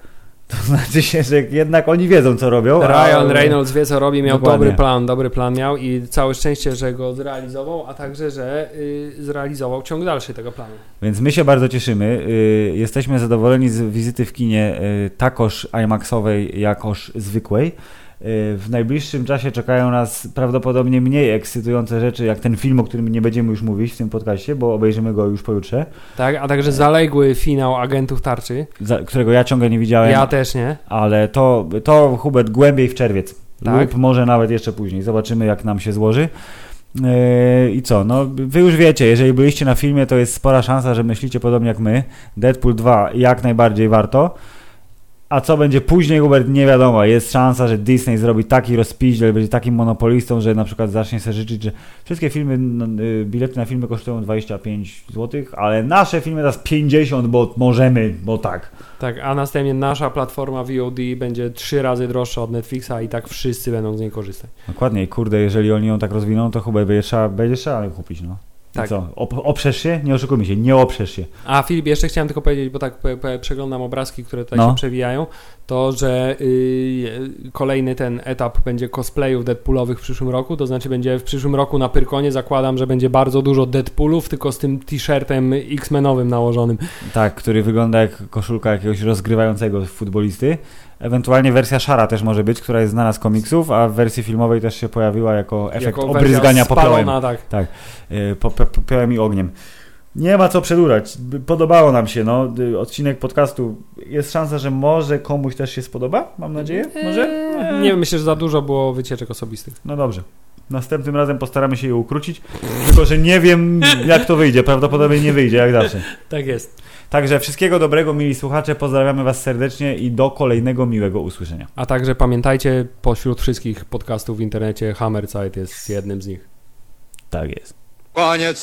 S2: to znaczy się, że jednak oni wiedzą, co robią.
S3: Ryan Reynolds wie co robi, miał
S2: Dokładnie.
S3: dobry plan, dobry plan miał i całe szczęście, że go zrealizował, a także, że y, zrealizował ciąg dalszy tego planu.
S2: Więc my się bardzo cieszymy. Y, Jesteśmy zadowoleni z wizyty w kinie y, takoż IMAXowej, jakoż zwykłej. W najbliższym czasie czekają nas prawdopodobnie mniej ekscytujące rzeczy, jak ten film, o którym nie będziemy już mówić w tym podcaście, bo obejrzymy go już pojutrze,
S3: Tak, a także zaległy finał Agentów Tarczy.
S2: za- którego ja ciągle nie widziałem,
S3: Ja też nie.
S2: ale to, to Hubert głębiej w czerwiec
S3: Tak.
S2: lub może nawet jeszcze później. Zobaczymy, jak nam się złoży. Yy, I co? No, wy już wiecie, jeżeli byliście na filmie, to jest spora szansa, że myślicie podobnie jak my. Deadpool 2 jak najbardziej warto. A co będzie później, Hubert, nie wiadomo. Jest szansa, że Disney zrobi taki rozpiździel, będzie takim monopolistą, że na przykład zacznie sobie życzyć, że wszystkie filmy, no, y, bilety na filmy kosztują 25 zł, ale nasze filmy teraz 50, bo możemy, bo tak.
S3: Tak, a następnie nasza platforma VOD będzie trzy razy droższa od Netflixa i tak wszyscy będą z niej korzystać.
S2: Dokładnie, i kurde, jeżeli oni ją tak rozwiną, to chyba będzie trzeba, będzie trzeba ją kupić, no. I
S3: Tak.
S2: co, op- oprzesz się? Nie oszukujmy się, nie oprzesz się.
S3: A Filip, jeszcze chciałem tylko powiedzieć, bo tak przeglądam obrazki, które tutaj
S2: No.
S3: się przewijają, to że y, kolejny ten etap będzie cosplayów Deadpoolowych w przyszłym roku, to znaczy będzie w przyszłym roku na Pyrkonie zakładam, że będzie bardzo dużo Deadpoolów, tylko z tym t-shirtem X-Menowym nałożonym.
S2: Tak, który wygląda jak koszulka jakiegoś rozgrywającego futbolisty. Ewentualnie wersja szara też może być, która jest znana z komiksów, a w wersji filmowej też się pojawiła jako efekt
S3: jako
S2: obryzgania popiołem.
S3: spalona, tak.
S2: Tak, y, pope- popiołem i ogniem. Nie ma co przedurać. Podobało nam się, no. Odcinek podcastu. Jest szansa, że może komuś też się spodoba? Mam nadzieję. Może?
S3: Eee, Nie wiem, myślę, że za dużo było wycieczek osobistych.
S2: No dobrze. Następnym razem postaramy się je ukrócić. Tylko, że nie wiem, jak to wyjdzie. Prawdopodobnie nie wyjdzie, jak zawsze.
S3: Tak jest.
S2: Także wszystkiego dobrego, mili słuchacze. Pozdrawiamy Was serdecznie i do kolejnego miłego usłyszenia.
S3: A także pamiętajcie, pośród wszystkich podcastów w internecie Hammerside jest jednym z nich.
S2: Tak jest.
S5: Koniec.